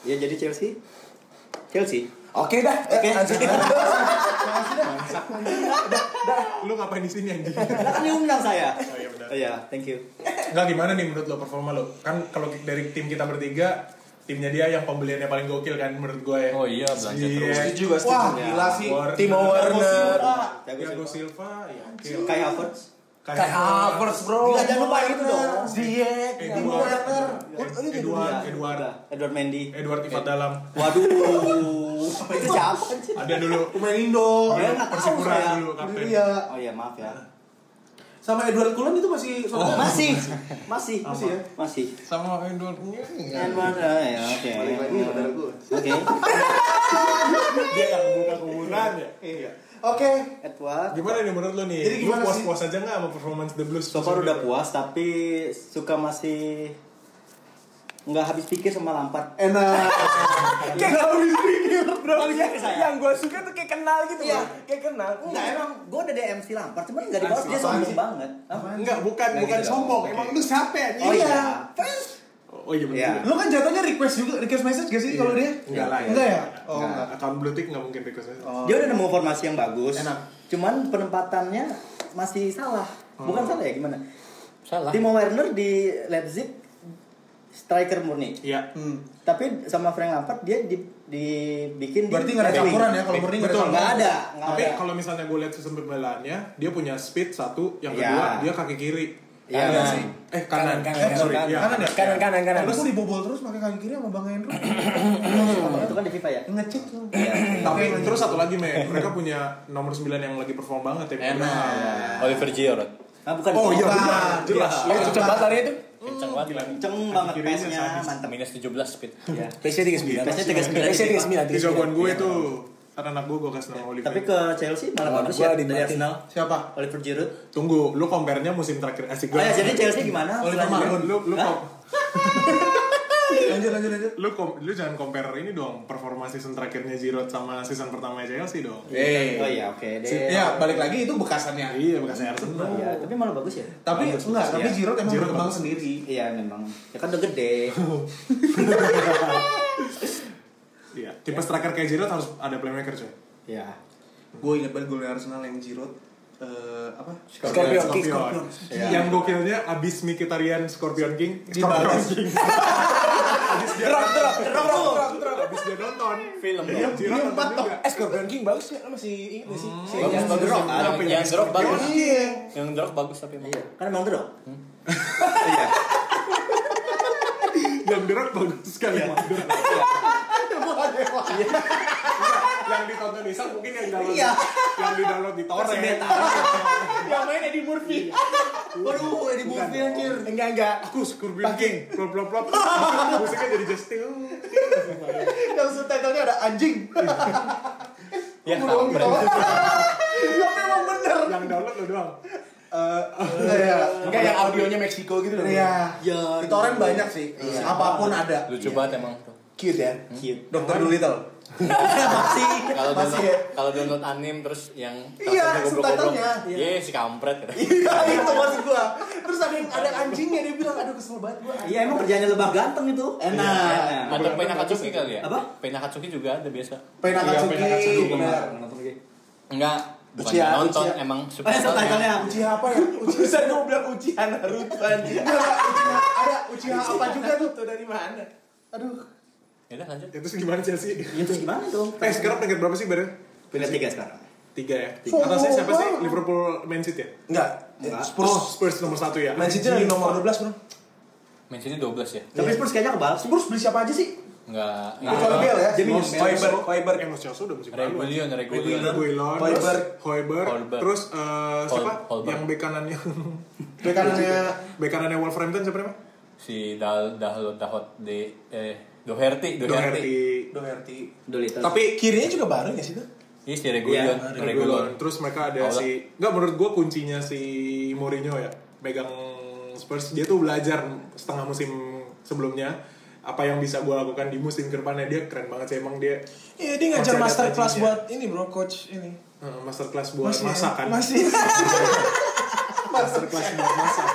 Ya jadi Chelsea. Chelsea. Oke dah, Oke. lanjut. Lu ngapain di sini anjing? Nah, kan diundang saya. Oh iya benar. Oh iya, thank you. Enggak gimana nih menurut lo performa lo? Kan kalau dari tim kita bertiga, timnya dia yang pembeliannya paling gokil kan menurut gue ya. Oh iya, belanja Iya. terus. Setuju gak setuju? Wah gila sih. Timo Werner. Thiago Silva, ya oke. Kai Havertz. Kayak Havertz bro. Enggak, jangan lupa itu dong. Ziyech. Edward, Werner. Edward, Edward, Edward Mendy. Edward Ifat Dalam. Waduh. itu siapa? Ada dulu Pemain Indo. Ya, Persipura saya. dulu kapten. Iya. Oh iya, maaf ya. Sama Edward Cullen itu masih saudara. Masih. Masih. Masih ya? Masih. Sama Edwardnya. Edward ah, ya, oke. Balik lagi saudara gue. Oke. Dia yang buka kuburan ya. Iya. Oke. Edward. Gimana nih menurut lo nih? Jadi Lu gimana sih? puas-puas aja nggak sama performance The Blues? So far udah puas tapi suka masih nggak habis pikir sama Lampard. Enak. Kayak gak habis pikir bro. Saya. Yang gue suka tuh kayak kenal gitu Iya. bro. Kayak kenal. Enggak emang gue udah DM si Lampard cuman nggak dibahas dia sombong sih? banget. Hah? Enggak, bukan, bukan gitu sombong. Emang lu siapa? Oh iya. Oh iya benar. Iya. Lu kan jatuhnya request juga, request message gak sih kalau dia? Enggak lah ya. Enggak ya? Oh, Enggak. Account blue tick enggak mungkin request aja. Oh. Dia udah nemu formasi yang bagus. Enak. Cuman penempatannya masih salah. Bukan salah ya gimana? Salah. Timo Werner di Leipzig striker murni. Iya. Hmm. Tapi sama Frank Lampard dia di, dibikin di Berarti nggak ada campuran ya kalau murni Betul. Nggak ada, Tapi ada. kalau misalnya gue lihat sistem pembelaannya, dia punya speed satu, yang Iya. kedua dia kaki kiri. Iya, Kanan. sih. Eh kanan. Kanan, Eh, kanan, sorry. kanan. Iya, Kanan ya? Kanan kanan kanan. Terus dibobol terus pakai kaki kiri sama Bang Hendro. Itu kan di FIFA ya. Ngecek tuh. Iya. Tapi terus satu lagi, Me. Mereka punya nomor 9 yang lagi perform banget ya. Enak. Oliver Giroud. Ah bukan. Oh iya, benar. Jelas. Oh, itu coba lari itu. Kencang banget. Kenceng banget pace-nya, mantap. Minus 17 speed. Iya. PC 39. PC 39. PC 39. Itu jagoan gue tuh. Anak-anak gue gue kasih nama Oliver. Tapi ke Chelsea malah bagus ya di. Arsenal. Siapa? Oliver Giroud. Tunggu, lu compare-nya musim terakhir asik Oh ya, jadi Chelsea gimana? Oliver? Marun. lu lu Lanjut lanjut lanjut. lu kom- lu jangan compare ini dong performa season terakhirnya Giroud sama season pertama Chelsea dong. Eh. Oh iya, oke deh. Ya, balik lagi itu bekasannya. Iya, bekasnya Arsenal. Iya, tapi malah bagus ya. Tapi Bagus, enggak, bagus, tapi iya. Giroud emang Giroud berkembang bagus. sendiri. Iya memang. Ya kan udah gede. Iya, tipe striker kayak Giroud harus ada playmaker coy. Iya. Gue inget banget golnya Arsenal yang Giroud eh apa? Scorpion King. Scorpion. Iya. Yang gokilnya abis Mkhitaryan Scorpion King, Di Scorpion. King. abis dia Drop drop drop drop drop. abis dia nonton Film Iya. Giroud nonton juga. Eh Scorpion King bagus ya? Masih inget gak sih? Si Bagus, yang bagus. drop. Yang, Apa yang yang drop bagus. Iya. Yang drop bagus tapi. Iya. Kan emang drop. Iya. Yang derok bagus sekali. Iya. Yang ditonton Isa mungkin yang download Iya. yang di download di torrent. Yang main Eddie Murphy. Waduh, Eddie Murphy anjir. Enggak enggak. Aku Scorpion King, plop plop plop. Musiknya jadi just still. Yang subtitlenya ada anjing. Ya Bodoh kampret. gitu. Tapi emang bener. Yang download lo doang. Iya. Enggak yang audionya Meksiko gitu loh. Iya. Ya, Di torrent banyak sih. Apa pun ada. Lucu banget emang tuh. Cute ya. Cute. Dokter Dolittle. Masih. Kalau download ya? kalau download anim terus yang Iya, subtitlenya. Iya si kampret. Iya itu maksud gua. Terus ada yang ada anjingnya dia bilang aduh kesel banget gua. Iya emang kerjanya lebah ganteng itu. Enak. Atau Pena Katsuki kali ya? Apa? Pena Katsuki juga ada biasa. Pena Iya, benar. Enggak, bukan Uchiha, nonton Uchiha. emang Eh, subtitlenya. subtitlenya. Uchiha apa ya? Bisa gue bilang Uchiha Naruto anjing. Ada Uchiha apa juga tuh? Tuh dari mana? Aduh. Ya udah lanjut. Itu gimana Chelsea? Ya terus gimana dong? Eh sekarang peringkat berapa sih Beren? Pindah tiga sekarang. Tiga ya. Atasnya siapa sih? Liverpool, Man City ya? Enggak. Enggak. Spurs. Oh, Spurs nomor satu ya. Man City lagi nomor 12 bro. Man City 12 ya? Tapi Spurs kayaknya kebal. Spurs beli siapa aja sih? Enggak. Kecuali Bale ya. Hoiberg, Hoiberg. Eh, Los Chelsea udah musim lalu. Reguilon, Hoiberg. Hoiberg, Hoiberg. terus eh, siapa? Yang bek kanannya Bek kanannya bek kanannya Wolverhampton siapa namanya? Si Dal Dahlo Dahot de eh Doherty, Doherty. Doherty. Doherty. Tapi Kirinya juga bareng ya sih tuh? Iya si. Reguilon. Terus mereka ada Aula. si nggak menurut gua kuncinya si Mourinho ya megang Spurs dia tuh belajar setengah musim sebelumnya apa yang bisa gua lakukan di musim ke depannya dia keren banget sih emang dia Iya dia ngajar master class buat ini bro coach ini. master class buat Masih ya? masak kan Masih. master class buat masak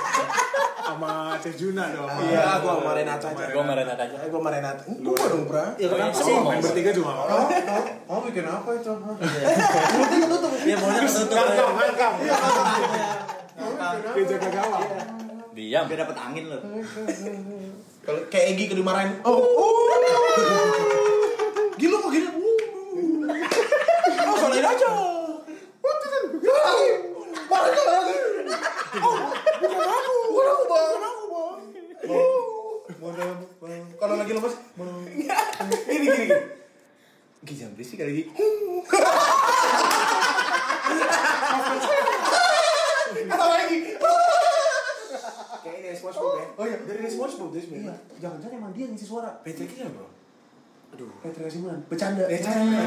sama Chef Juna dong Iya, gua sama Renata aja. Gua kemarin aja. Eh, Gue sama Renata. Gua dong, Bro. Ya kenapa sih? main bertiga juga nggak apa-apa. Oh, oh bikin apa itu? Mulutnya ketutup. Ya mulutnya ketutup. Ngangkang, ngangkang. Ngangkang. Dia jaga gawang. Diam. Biar dapat angin loh. Kalau kayak Egi kalau dimarahin. Oh. oh. Gila kok gini. Oh, salahin aja. Marah kan lagi. Oh, bukan aku. Bukan aku, Bang. Bukan aku, Bang. Kalau lagi lemas, gini gini gini. Kali Gi. Ketawa lagi. Kayaknya dari SpongeBob ya. Oh iya, dari SpongeBob dari Iya, sebenarnya. jangan-jangan emang dia ngisi suara. Patricknya bro. Aduh, Petra Simulan. Bercanda. Bercanda.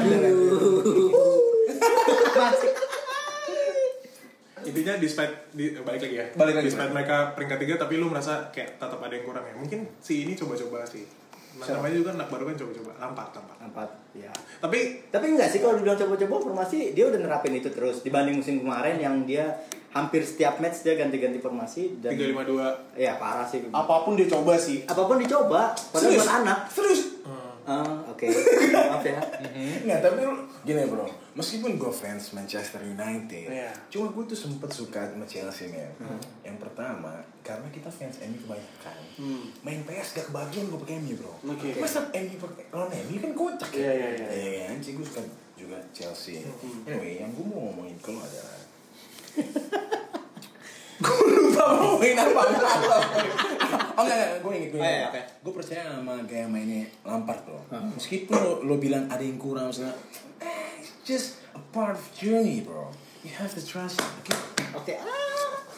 Intinya despite di, balik lagi ya. Balik lagi, Despite mereka peringkat tiga tapi lu merasa kayak tetap ada yang kurang ya. Mungkin si ini coba-coba sih. Nah, Siapa? namanya juga anak baru kan coba-coba. Lampat, lampat. Empat. Ya. Tapi Tapi enggak sih kalau dibilang coba-coba formasi dia udah nerapin itu terus dibanding musim kemarin yang dia hampir setiap match dia ganti-ganti formasi dan 352 ya parah sih. Apa pun dia coba sih. Apa pun dicoba, padahal Serius? buat anak. Serius? Ah, oke. Maaf ya. Nggak, tapi gini bro, meskipun gue fans Manchester United, Iya. cuma gue tuh sempet suka sama Chelsea men. Yang pertama, karena kita fans MU kebanyakan, main PS gak kebagian gue pakai MU bro. Oke. Masa MU pakai lawan MU kan kocak Iya, iya, iya. Iya kan, sih gue suka juga Chelsea. Anyway, yang gue mau ngomongin ke lo adalah gue lupa mau ngomongin apa oh enggak enggak gue inget gue Oh, iya, inget oke. gue percaya sama gaya mainnya Lampard bro meskipun lo, lo bilang ada yang kurang misalnya just a part of journey bro you have to trust oke Oke. Ah.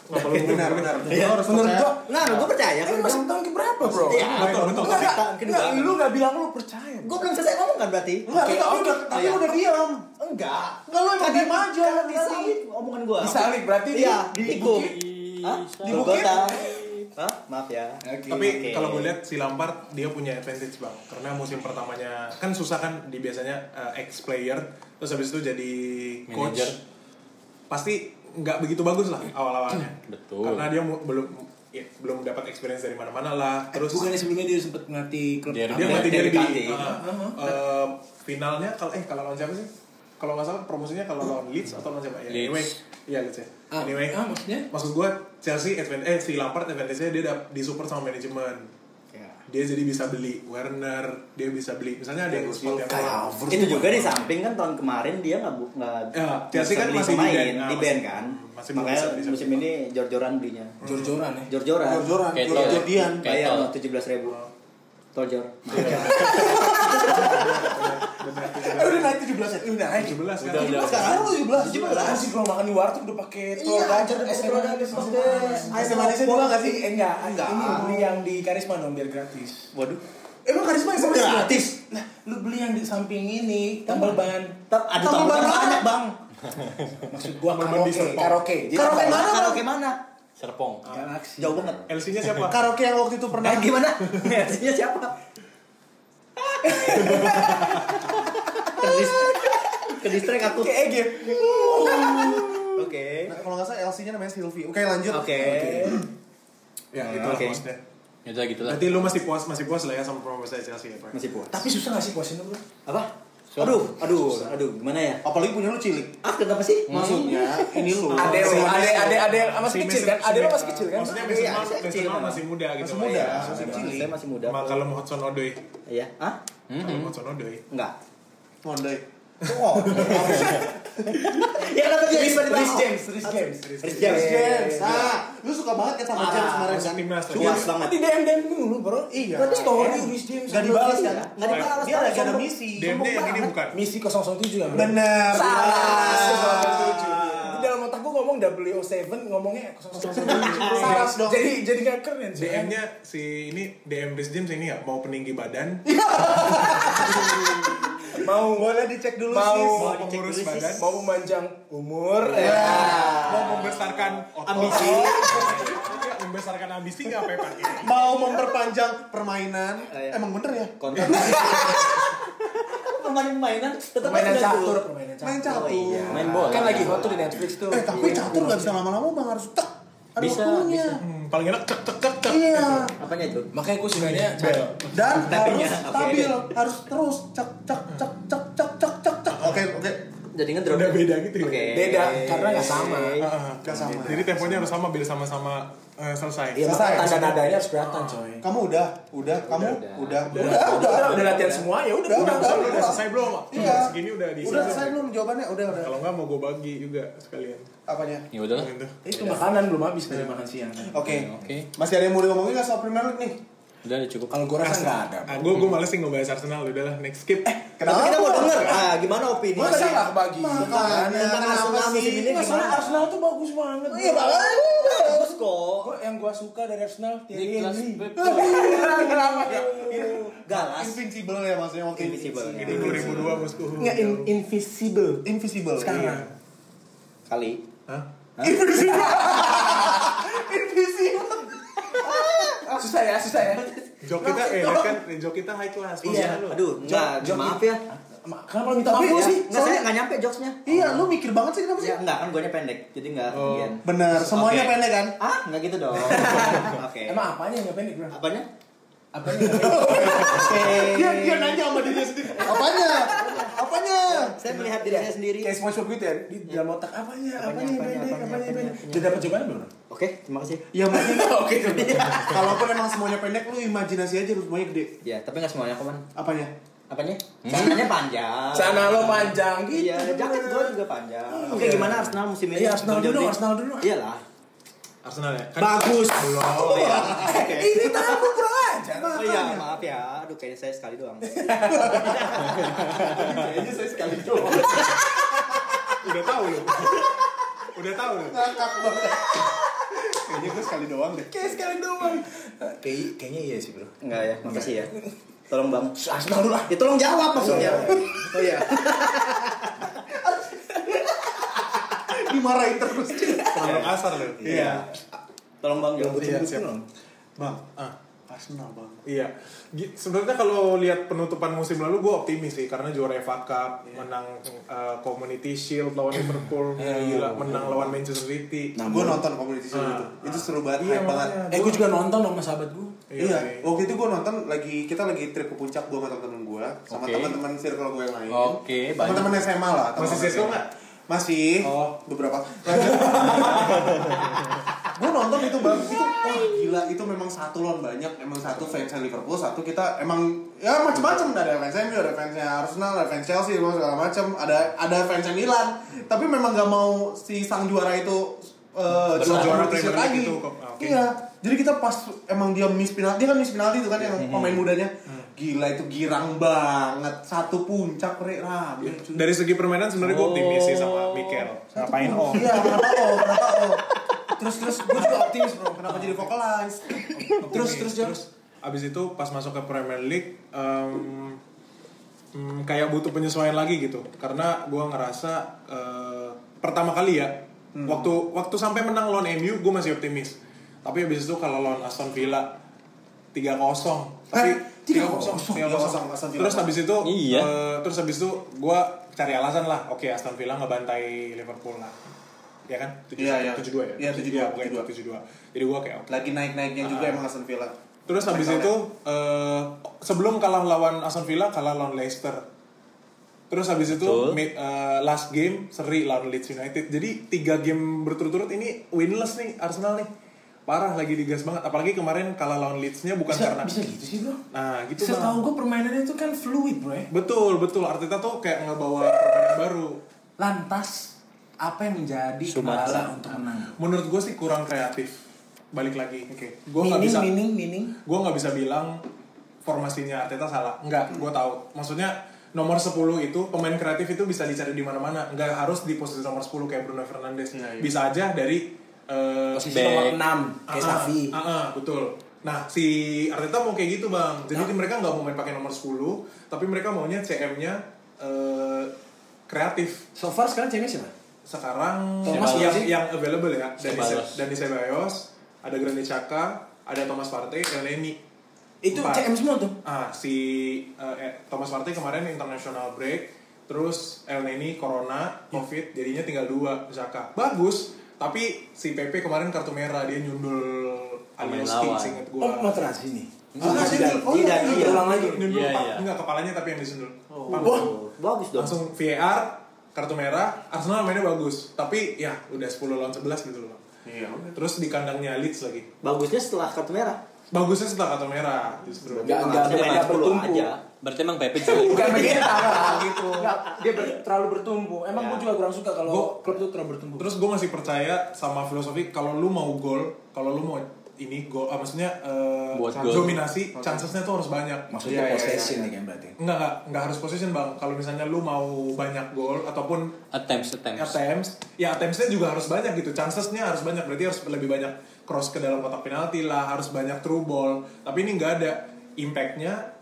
Nggak perlu Benar, benar. Iya, Lo harus menurut percaya. gua Nah, gue percaya. ini masih tahun berapa bro Iya, betul, betul. Enggak, enggak, Tahun kedua. enggak, lu gak bilang lu percaya Gue belum selesai ngomong kan berarti? Enggak, Oke, tapi oke. udah, tapi Iya. udah diam. Enggak. Enggak, lu emang diam aja. Kan disalib omongan gue. Disalib, berarti Iya, di- di di tikung. Hah? Di Di bukit? Hah? Maaf ya. Oke. Tapi Oke. kalau gue lihat si Lampard dia punya advantage bang, karena musim pertamanya kan susah kan di biasanya eh, ex player, terus habis itu jadi coach, Manager. pasti nggak begitu bagus lah awal-awalnya. Betul. Karena dia belum ya, belum dapat experience dari mana-mana lah. Terus bukannya sebelumnya dia sempat ngelatih klub dia Iya, ngelatih dia derby. diganti. Ah, eh, finalnya kalau eh kalau lawan siapa sih? Kalau nggak salah promosinya kalau lawan Leeds atau lawan siapa? Ya, Leeds. anyway, iya Leeds ya. Ah, anyway, ah, maksudnya? maksud gue Chelsea advantage eh si Lampard advantage-nya dia dap- disupport sama manajemen. Ya. Dia jadi bisa beli Werner, dia bisa beli misalnya ada yang spot yang Kai kurang. Havertz Itu juga di samping kan tahun kemarin dia nggak nggak Ya, Chelsea kan masih di pemain, band. Ah, di masih- band kan. masih Makanya bisa musim ini jor-joran belinya. jor-joran ya Jor-joran. Jor-joran. Kayak Bayar tol. tujuh belas ribu. Tol-jor. Eh, udah naik 17 ya? Udah naik 17 kan. Udah, udah. Sekarang lu 17 17 sih kalau makan di warteg udah pakai telur Iya, es telur teh dadar, manis. es teh. Es teh manisnya juga nggak sih? Eh, enggak, Enggak. Ini beli yang di Karisma dong biar gratis. Waduh. Emang Karisma yang sama Gratis? Nah, lu beli yang di samping ini tambal ban. Ter- ada Tambah tambah banyak. bang. Maksud gua Tambal ban di karaoke, Serpong. karaoke. Karaoke tambal- mana? Karaoke mana? Serpong. Galaxy. Jauh banget. LC-nya siapa? Karaoke yang waktu itu pernah Eh gimana? Artinya siapa? Kedis Kedistrek aku. Kayak Ege. Oke. Nah, kalau nggak salah LC-nya namanya Sylvie. Oke, lanjut. Oke. Ya, itu Oke. maksudnya. Ya udah gitu lah. Berarti lu masih puas masih puas lah ya sama promosi Chelsea ya, Pak? Masih puas. Tapi susah gak sih puasin lu, Bro? Apa? Aduh, aduh, aduh, gimana ya? Apalagi punya lu cilik. Ah, kenapa sih? Maksudnya ini lu. Ade ade ade ade masih Si kecil kan? Ade lo si- masih kecil kan? Maksudnya Iya, kecil Mason Mount memang. masih muda gitu. Masih muda. ya. Masih cilik. Saya masih muda. Maka kalau mau Hudson Odoi, Iya. Hah? kalau mau Hudson Odoi. Enggak. Mondai. Oh. Ya kenapa dia tiba-tiba Rhys James, Rhys James. Rhys James. James. Ah, lu suka banget kan sama Parah. James kemarin kan? timnas. Puas banget. Di DM DM dulu bro. Iya. Kan story Rhys James. Gak dibalas kan? Nggak dibalas. Dia lagi ada misi. DM-nya yang ini bukan. Misi 007 ya bro. Bener. Salah. Salah. Di dalam otak gue ngomong W07 ngomongnya 007. Salah dong. Jadi jadi gak keren sih. DM-nya si ini DM Rhys James ini ya mau peninggi badan, mau Boleh dicek dulu Mau- sis. mau dulu, Sis. badan, mau memanjang umur. Ya. mau membesarkan otot. Ambisi. Iya, membesarkan ambisi nggak apa ya pakai? Mau memperpanjang permainan. Iya. Emang bener ya? Konten. Pemain mainan tetap Permainan catur, permainan Main catur. Oh iya. catur. Main bola. Kan lagi hot tuh di Netflix tuh. Eh tapi catur gak bisa lama-lama bang harus tak. Ada Bisa, waktunya. Hmm, paling enak cek cek cek cek. Iya. Apanya itu? Makanya gue sukanya. Dan harus stabil, harus terus cek cek cek cek cek cek cek cek. Oke oke. Jadi ngedrop. Udah beda gitu ya? Oke. Beda, karena nggak sama. Ah, Gak sama. Jadi temponya harus sama biar sama-sama eh, selesai. Iya, Selesai. tanda nadanya harus kelihatan coy. Kamu udah, udah, kamu udah. udah, Udah, udah, udah, udah latihan semua ya udah. Udah, Udah, udah, udah, udah. selesai belum? Iya. Segini udah di Udah selesai belum jawabannya? Udah udah. Kalau nggak mau gue bagi juga sekalian. Apanya? Ya. Gitu. Itu makanan belum habis dari makan siang. Oke. Oke. Masih ada yang mau ngomongin nggak soal Premier League nih? Udah udah cukup. Kalau gue rasa nggak ada. Ah, gue gue males sih ngebahas Arsenal. Udahlah, next skip. Eh, Tapi kita mau denger. Ah, gimana opini? Masa nggak kebagi? Makanya Tentang Arsenal kenapa musim sih? ini gimana? Arsenal tuh bagus banget. Iya banget. Bagus kok. Gue yang gue suka dari Arsenal Thierry Henry. Pepe. Kenapa ya? Galas. Invincible ya maksudnya waktu Invincible. ini 2002 bosku. Nggak in- invisible. Invisible. Sekarang. Iya. Kali. Hah? Susah ya, susah ya. Jok kita eh kan jok kita high class. Iya. Aduh, enggak, Jok- maaf ya. Kenapa lo minta maaf ya, sih? Enggak, saya enggak nyampe jokesnya. Iya, lu mikir banget sih kenapa sih? Ya, enggak, kan guanya pendek. Jadi enggak Oh. Bener, semuanya pendek kan? Ah, enggak gitu dong. Oke. Emang apanya yang pendek bro? apanya? Apanya. Dia dia nanya sama dirinya sendiri. Apanya? Apanya? Saya melihat diri saya sendiri. Kayak SpongeBob gitu ya, di dalam otak apanya, apanya pendek, apanya, pendek. apanya, Udah dapat jawabannya belum? Oke, terima kasih. Ya mungkin Oke, kalaupun emang semuanya pendek lu imajinasi aja lu semuanya gede. Ya, tapi enggak semuanya kok, Man. Apanya? Apanya? Sananya panjang. Sana lo panjang gitu. Iya, jaket gua juga panjang. Oke, Iya. gimana Arsenal musim ini? Iya, Arsenal dulu? Arsenal dulu. Iyalah. Arsenal ya. Kan Bagus. Oh iya. Oke. Ini tamu kurang ajar. Oh iya, maaf ya. Aduh, kayaknya saya sekali doang. Kayaknya saya sekali doang. udah tahu lu. Udah tahu lu. Ngakak banget. Kayaknya gue sekali doang deh. Kayak sekali doang. Kayak kayaknya iya sih bro. Enggak ya, makasih ya. Tolong Bang. Arsenal dulu lah. Ya tolong jawab maksudnya. Oh iya. Dimarahin terus. Terlalu kasar lu. Iya. Tolong Bang jawab. Iya, siap. Bang, Ah. Arsenal bang. Iya, sebenarnya kalau lihat penutupan musim lalu gue optimis sih karena juara FA Cup, menang uh, Community Shield lawan Liverpool, gila, menang lawan Manchester City. Nah, gue nonton Community Shield Ah. itu. Itu seru banget, Iya, banget. Eh gue juga nonton sama sahabat gue. Iya, waktu itu gue nonton lagi kita lagi trip ke puncak gue sama temen-temen gue sama Oke. teman-teman circle gue yang lain. Oke, banyak. Teman-teman SMA lah. Masih circle nggak? Masih. Oh. Beberapa. gue nonton itu bang, itu wah gila itu memang satu lawan banyak, emang satu fansnya Liverpool, satu kita emang ya macam-macam ada fansnya MU, ada fansnya Arsenal, ada fans Chelsea, segala macam, ada ada fansnya Milan, tapi memang gak mau si sang juara itu eh, Juara juara Premier lagi. itu kok. Ah. Iya, jadi kita pas emang dia miss penalti, dia kan miss penalti itu kan yang pemain mudanya. Gila itu girang banget, satu puncak re rame. cuy. Dari segi permainan sebenarnya gue optimis sih sama Mikel. Ngapain oh? Iya, kenapa oh, kenapa oh. Terus terus gue juga optimis bro, kenapa jadi vocalize? Terus terus terus. Abis itu pas masuk ke Premier League, kayak butuh penyesuaian lagi gitu. Karena gue ngerasa eh, pertama kali ya, waktu waktu sampai menang lawan MU, gue masih optimis. Tapi abis itu kalau lawan Aston Villa 3-0 tapi 3-0, 3-0. 3-0 Aston Villa. Terus habis itu Iya. eh, terus habis itu gue cari alasan lah. Oke, Aston Villa ngebantai Liverpool lah. Ya kan? Iya, iya. 72 ya? Iya, 72, bukan 72. 72. Jadi gue kayak oke. Lagi naik-naiknya juga emang Aston Villa. Terus habis itu eh, sebelum kalah lawan Aston Villa kalah lawan Leicester. Terus habis itu mid- eh, last game seri lawan Leeds United. Jadi tiga game berturut-turut ini winless nih Arsenal nih. Parah lagi digas banget. Apalagi kemarin kalah lawan Leeds-nya bukan Bisa, karena bisa gitu sih bro. Nah, gitu Setahu gue permainannya itu kan fluid bro ya. Betul, betul. Arteta tuh kayak ngebawa permainan baru. Lantas apa yang menjadi Sumatera. kendala untuk menang? Menurut gue sih kurang kreatif. Balik lagi. Oke. Gue nggak bisa. mining, mining. Gue nggak bisa bilang formasinya Arteta salah. Enggak. Gue tahu. Maksudnya nomor 10 itu pemain kreatif itu bisa dicari di mana-mana. Enggak harus di posisi nomor 10 kayak Bruno Fernandes. Iya, iya. Bisa aja dari eh, Posisi Back. nomor 6 kayak Ah, Safi. ah, ah, betul. Nah, si Arteta mau kayak gitu, Bang. Jadi mereka nggak mau main pakai nomor 10, tapi mereka maunya CM-nya eh, kreatif. So far sekarang cewek siapa? Sekarang Thomas yang, yang available ya, Dani Dani Ceballos, ada Granit Xhaka, ada Thomas Partey, dan Leni. Itu Empat. CM semua tuh. Ah, si eh, eh, Thomas Partey kemarin international break, terus El Neni corona, covid, jadinya tinggal dua Xhaka. Bagus, tapi si Pepe kemarin kartu merah dia nyundul Alioski, lawan. seinget Oh, gua. Materazzi nih. Ah, tidak. nyundul. Oh, iya, Tidak, iya. iya. Ulang lagi. Nyundul Iya, iya. enggak kepalanya tapi yang disundul. Pak. Oh, bagus dong. Langsung VAR, kartu merah, Arsenal mainnya bagus, tapi ya udah 10 lawan 11 gitu loh. Bang. Iya. Terus di kandangnya Leeds lagi. Bagusnya setelah kartu merah. Bagusnya setelah kartu merah justru. Enggak, enggak, Harusnya main enggak 10 bertumpu. aja. Berarti emang Pepe juga. Bukan begitu gitu. Enggak, dia ber- terlalu bertumpu. Emang Ya. gue juga kurang suka kalau Gua- klub itu terlalu bertumpu. Terus gue masih percaya sama filosofi kalau lu mau gol, kalau lu mau ini gol, ah, maksudnya Buat gol. dominasi, chancesnya tuh harus banyak. maksudnya Iya, iya, possession iya. nih kan berarti. Enggak, enggak, enggak harus position bang. Kalau misalnya lu mau banyak gol ataupun Attempts, attempts. attempts, ya attempts-nya juga harus banyak gitu. Chancesnya harus banyak, berarti harus lebih banyak cross ke dalam kotak penalti lah, harus banyak true ball. Tapi ini nggak ada impact-nya,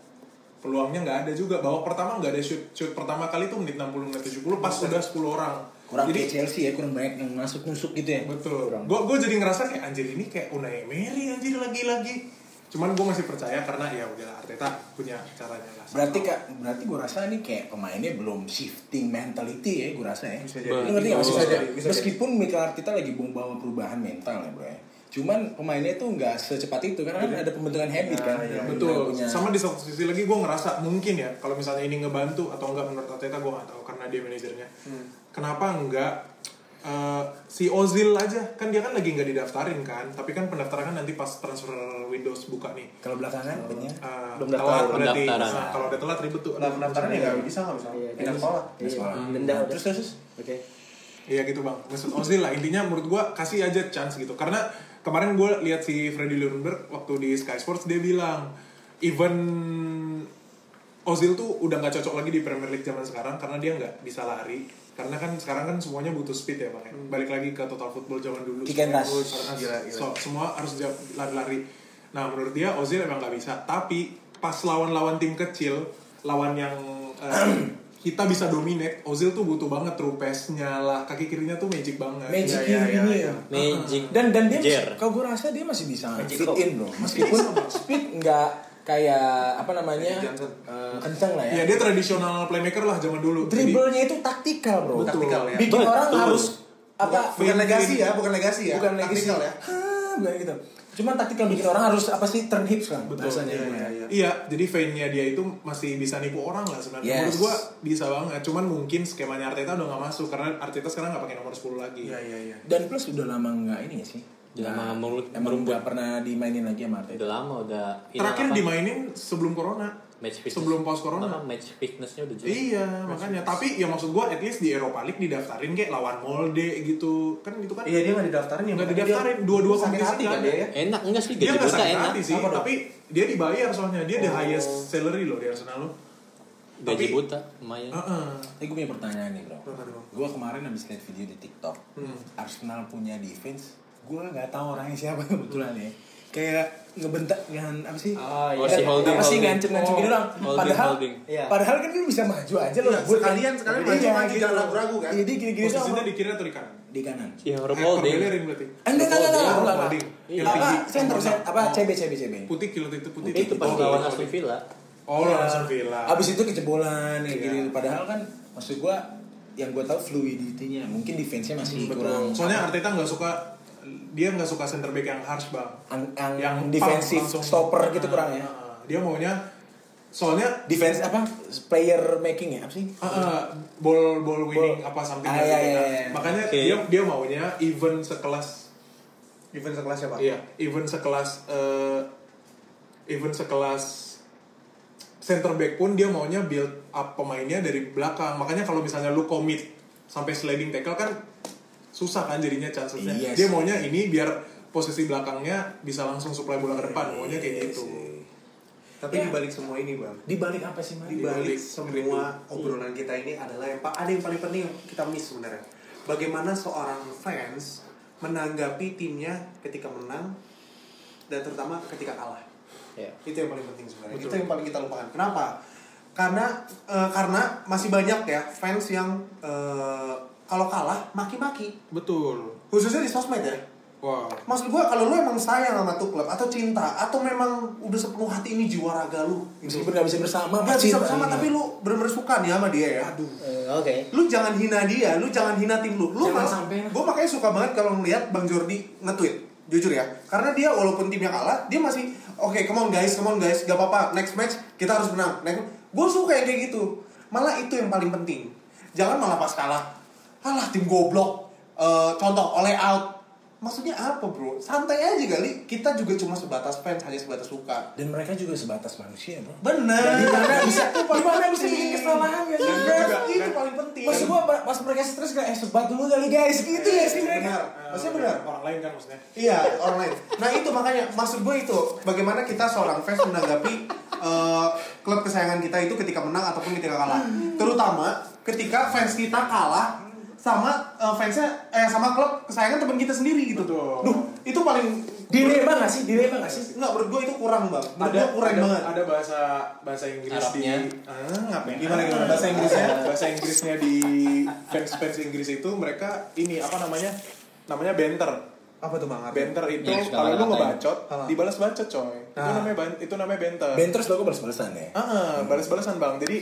peluangnya nggak ada juga. Babak pertama nggak ada shoot, shoot pertama kali tuh menit 60 menit 70 pas udah 10 orang. Kurang Jadi Chelsea ya, kurang banyak yang masuk nusuk gitu ya. Betul. Gue gue jadi ngerasa kayak anjir ini kayak Unai Emery anjir lagi-lagi. Cuman gue masih percaya karena ya udah Arteta punya caranya lah. Berarti kak, berarti gue rasa ini kayak pemainnya belum shifting mentality ya, gue rasa ya. Bisa jadi. Ngerti nggak Bisa maksudnya? jadi, bisa Meskipun Mikel Arteta lagi bawa perubahan mental ya bro ya. Cuman pemainnya tuh nggak secepat itu karena kan ada pembentukan habit kan. iya, Betul. Punya- Sama di satu sisi lagi gue ngerasa mungkin ya kalau misalnya ini ngebantu atau enggak menurut Arteta gue nggak tahu karena dia manajernya. Kenapa enggak eh, si Ozil aja kan dia kan lagi nggak didaftarin kan tapi kan pendaftaran kan nanti pas transfer Windows buka nih Kalau belakangan punya Eh, Belum telat daftar. berarti Pendaftaran. Nah, kalau udah telat ribet tuh Nah, pendaftaran ya nggak bisa nggak bisa. Iya, Pindah sekolah. Iya. sekolah. Denda udah. Terus terus. Oke. Iya gitu bang, Mesut Ozil lah intinya menurut gua kasih aja chance gitu karena kemarin gue lihat si Freddy Ljungberg waktu di Sky Sports dia bilang even Ozil tuh udah nggak cocok lagi di Premier League zaman sekarang karena dia nggak bisa lari karena kan sekarang kan semuanya butuh speed ya bang ya. balik lagi ke total football zaman dulu Kick and rush. Karena Gila, gila. so- semua harus lari-lari nah menurut dia Ozil emang nggak bisa tapi pas lawan-lawan tim kecil lawan yang eh, kita bisa dominate Ozil tuh butuh banget true pass-nya lah kaki kirinya tuh magic banget Magic Iya, iya, ini iya, ya. Magic. Dan dan dia Jer. kalau gue rasa dia masih bisa Magic fit in bro. Meskipun speed nggak kayak apa namanya Johnson. eh, kenceng lah ya. ya dia tradisional playmaker lah zaman dulu Dribblenya itu taktikal bro. Taktikal ya. Bikin Betul. orang harus apa? Bukan legasi ya, bukan legasi ya. Bukan legacy Taktikal ya. Bukan gitu. Cuman taktikal bikin orang harus apa sih turn hips kan? Betul, bahasanya Iya, iya, ya. iya. Iya, jadi fan-nya dia itu masih bisa nipu orang lah sebenarnya. Yes. Menurut gua bisa banget. Cuman mungkin skemanya Arteta udah nggak masuk karena Arteta sekarang nggak pakai nomor 10 lagi. Iya, iya, iya. Dan plus udah lama nggak ini ya sih. Udah lama meru- emang merumput. nggak pernah dimainin lagi sama Arteta. Udah lama udah Terakhir apa? dimainin sebelum corona. Match fitness. sebelum post corona. Bahkan match fitnessnya udah jelas. Iya, makanya. Tapi ya maksud gua at least di Eropa League didaftarin kayak lawan Molde gitu. Kan itu kan Iya dia nggak didaftarin ya. nggak didaftarin. Dua-dua kompetisi kan ada. dia ya. Enak enggak sih Dia gaji nggak buta sakit enak. hati sih, Apa dong? tapi dia dibayar soalnya. Dia the Oh. highest salary loh di Arsenal lo. Gaji Tapi- buta lumayan. Heeh. Tapi gue punya pertanyaan nih bro. Gue kemarin habis lihat video di TikTok. Hmm. Arsenal punya defense. Gue nggak tahu orangnya siapa kebetulan ya. Kayak ngebentak dengan apa sih? Oh, Oh, iya. si holding, apa sih holding. ngancem-ngancem gitu dong. Holding, Padahal holding. Iya. padahal kan dia bisa maju aja loh. Iya, kan. sekalian- sekalian Iya, maju-maju, gitu. jangan ragu-ragu kan. Iya, dia gini-gini doang. Posisinya di kiri atau di kanan? di kanan. Iya, Rob Eh, Holding. Bellerin berarti. Enggak, enggak, enggak, enggak. Holding. Yang Apa, tinggi. center, apa, CB, CB, CB. Putih kilo itu putih. Itu pas Oh, lawan. Aston Villa. Oh, Iya. langsung Villa. Abis itu kecebolan kayak Iya. gitu. Padahal kan maksud gua yang gua tahu fluidity-nya mungkin defense-nya masih kurang Soalnya Arteta nggak suka dia nggak suka center back yang harsh bang. yang, yang, defensive langsung. stopper gitu Ah, kurang ya. ah, Dia maunya soalnya Defense apa? Player making ya apa sih? ah, ah, ball ball winning Ball. apa something Ah, like iya, that. iya, iya. Makanya Oke. dia dia maunya event sekelas Defense kelas siapa? iya event sekelas eh, event sekelas center back pun dia maunya build up pemainnya dari belakang. Makanya kalau misalnya lu commit sampai sliding tackle kan susah kan jadinya chancesnya. Iya Dia sih. maunya ini biar posisi belakangnya bisa langsung supply bola ke depan, maunya kayak gitu. Tapi dibalik semua ini bang, Di balik apa sih, Mas? di balik Dibalik semua obrolan kita ini adalah yang pa- ada yang paling penting yang kita miss sebenarnya. Bagaimana seorang fans menanggapi timnya ketika menang dan terutama ketika kalah. Ya. Itu yang paling penting sebenarnya. Betul. Itu yang paling kita lupakan. Kenapa? Karena eh, karena masih banyak ya fans yang eh, kalau kalah maki-maki. Betul. Khususnya di sosmed ya. Wah. Maksud gua kalau lu emang sayang sama tuh klub atau cinta atau memang udah sepenuh hati ini jiwa raga lu gitu. Meskipun gak bisa bersama, Gak bisa bersama iya. tapi lu bener-bener suka nih sama dia ya. Aduh. Eh, Oke. Lu jangan hina dia, lu jangan hina tim lu. Lu Jangan sampai. Gua makanya suka banget kalau ngeliat Bang Jordi nge-tweet. Jujur ya. Karena dia walaupun timnya kalah, dia masih oke, come on guys, come on guys, gak apa-apa. Next match kita harus menang. Next, gue suka yang kayak gitu. Malah itu yang paling penting. Jangan malah pas kalah. Alah tim goblok. Eh, contoh oleh out. Maksudnya apa bro? Santai aja kali. Kita juga cuma sebatas fans, hanya sebatas suka. Dan mereka juga sebatas manusia, bro. Bener. Di mana bisa, Itu di paling mana penting. bisa bikin kesalahan ya? Dan juga, itu paling penting. Maksud gua pa- pas mereka stres kayak eh sebat dulu kali guys gitu ya sih mereka. benar. Maksudnya benar. Orang lain kan maksudnya. Iya, orang lain. Nah itu makanya maksud gue itu bagaimana kita seorang fans menanggapi eh, klub kesayangan kita itu ketika menang ataupun ketika kalah. Terutama ketika fans kita kalah sama eh, fansnya eh sama klub kesayangan teman kita sendiri gitu. Betul. Duh, itu paling Dilema gak sih? Dilema gak sih? Enggak, menurut gue itu kurang, Bang. Menurut ada gue kurang ada, banget. ada bahasa bahasa Inggris Arabnya. di ah, ngapain Gimana, gimana? Bahasa Inggrisnya? bahasa Inggrisnya di fans fans Inggris itu mereka ini apa namanya namanya banter Apa tuh, Bang? Apa? banter itu suka kalau lu ngata-ngatain. ngebacot Ah. dibalas bacot coy itu Ah. namanya itu namanya banter Benters lo balas-balasan ya. ah ah, balas-balasan bang jadi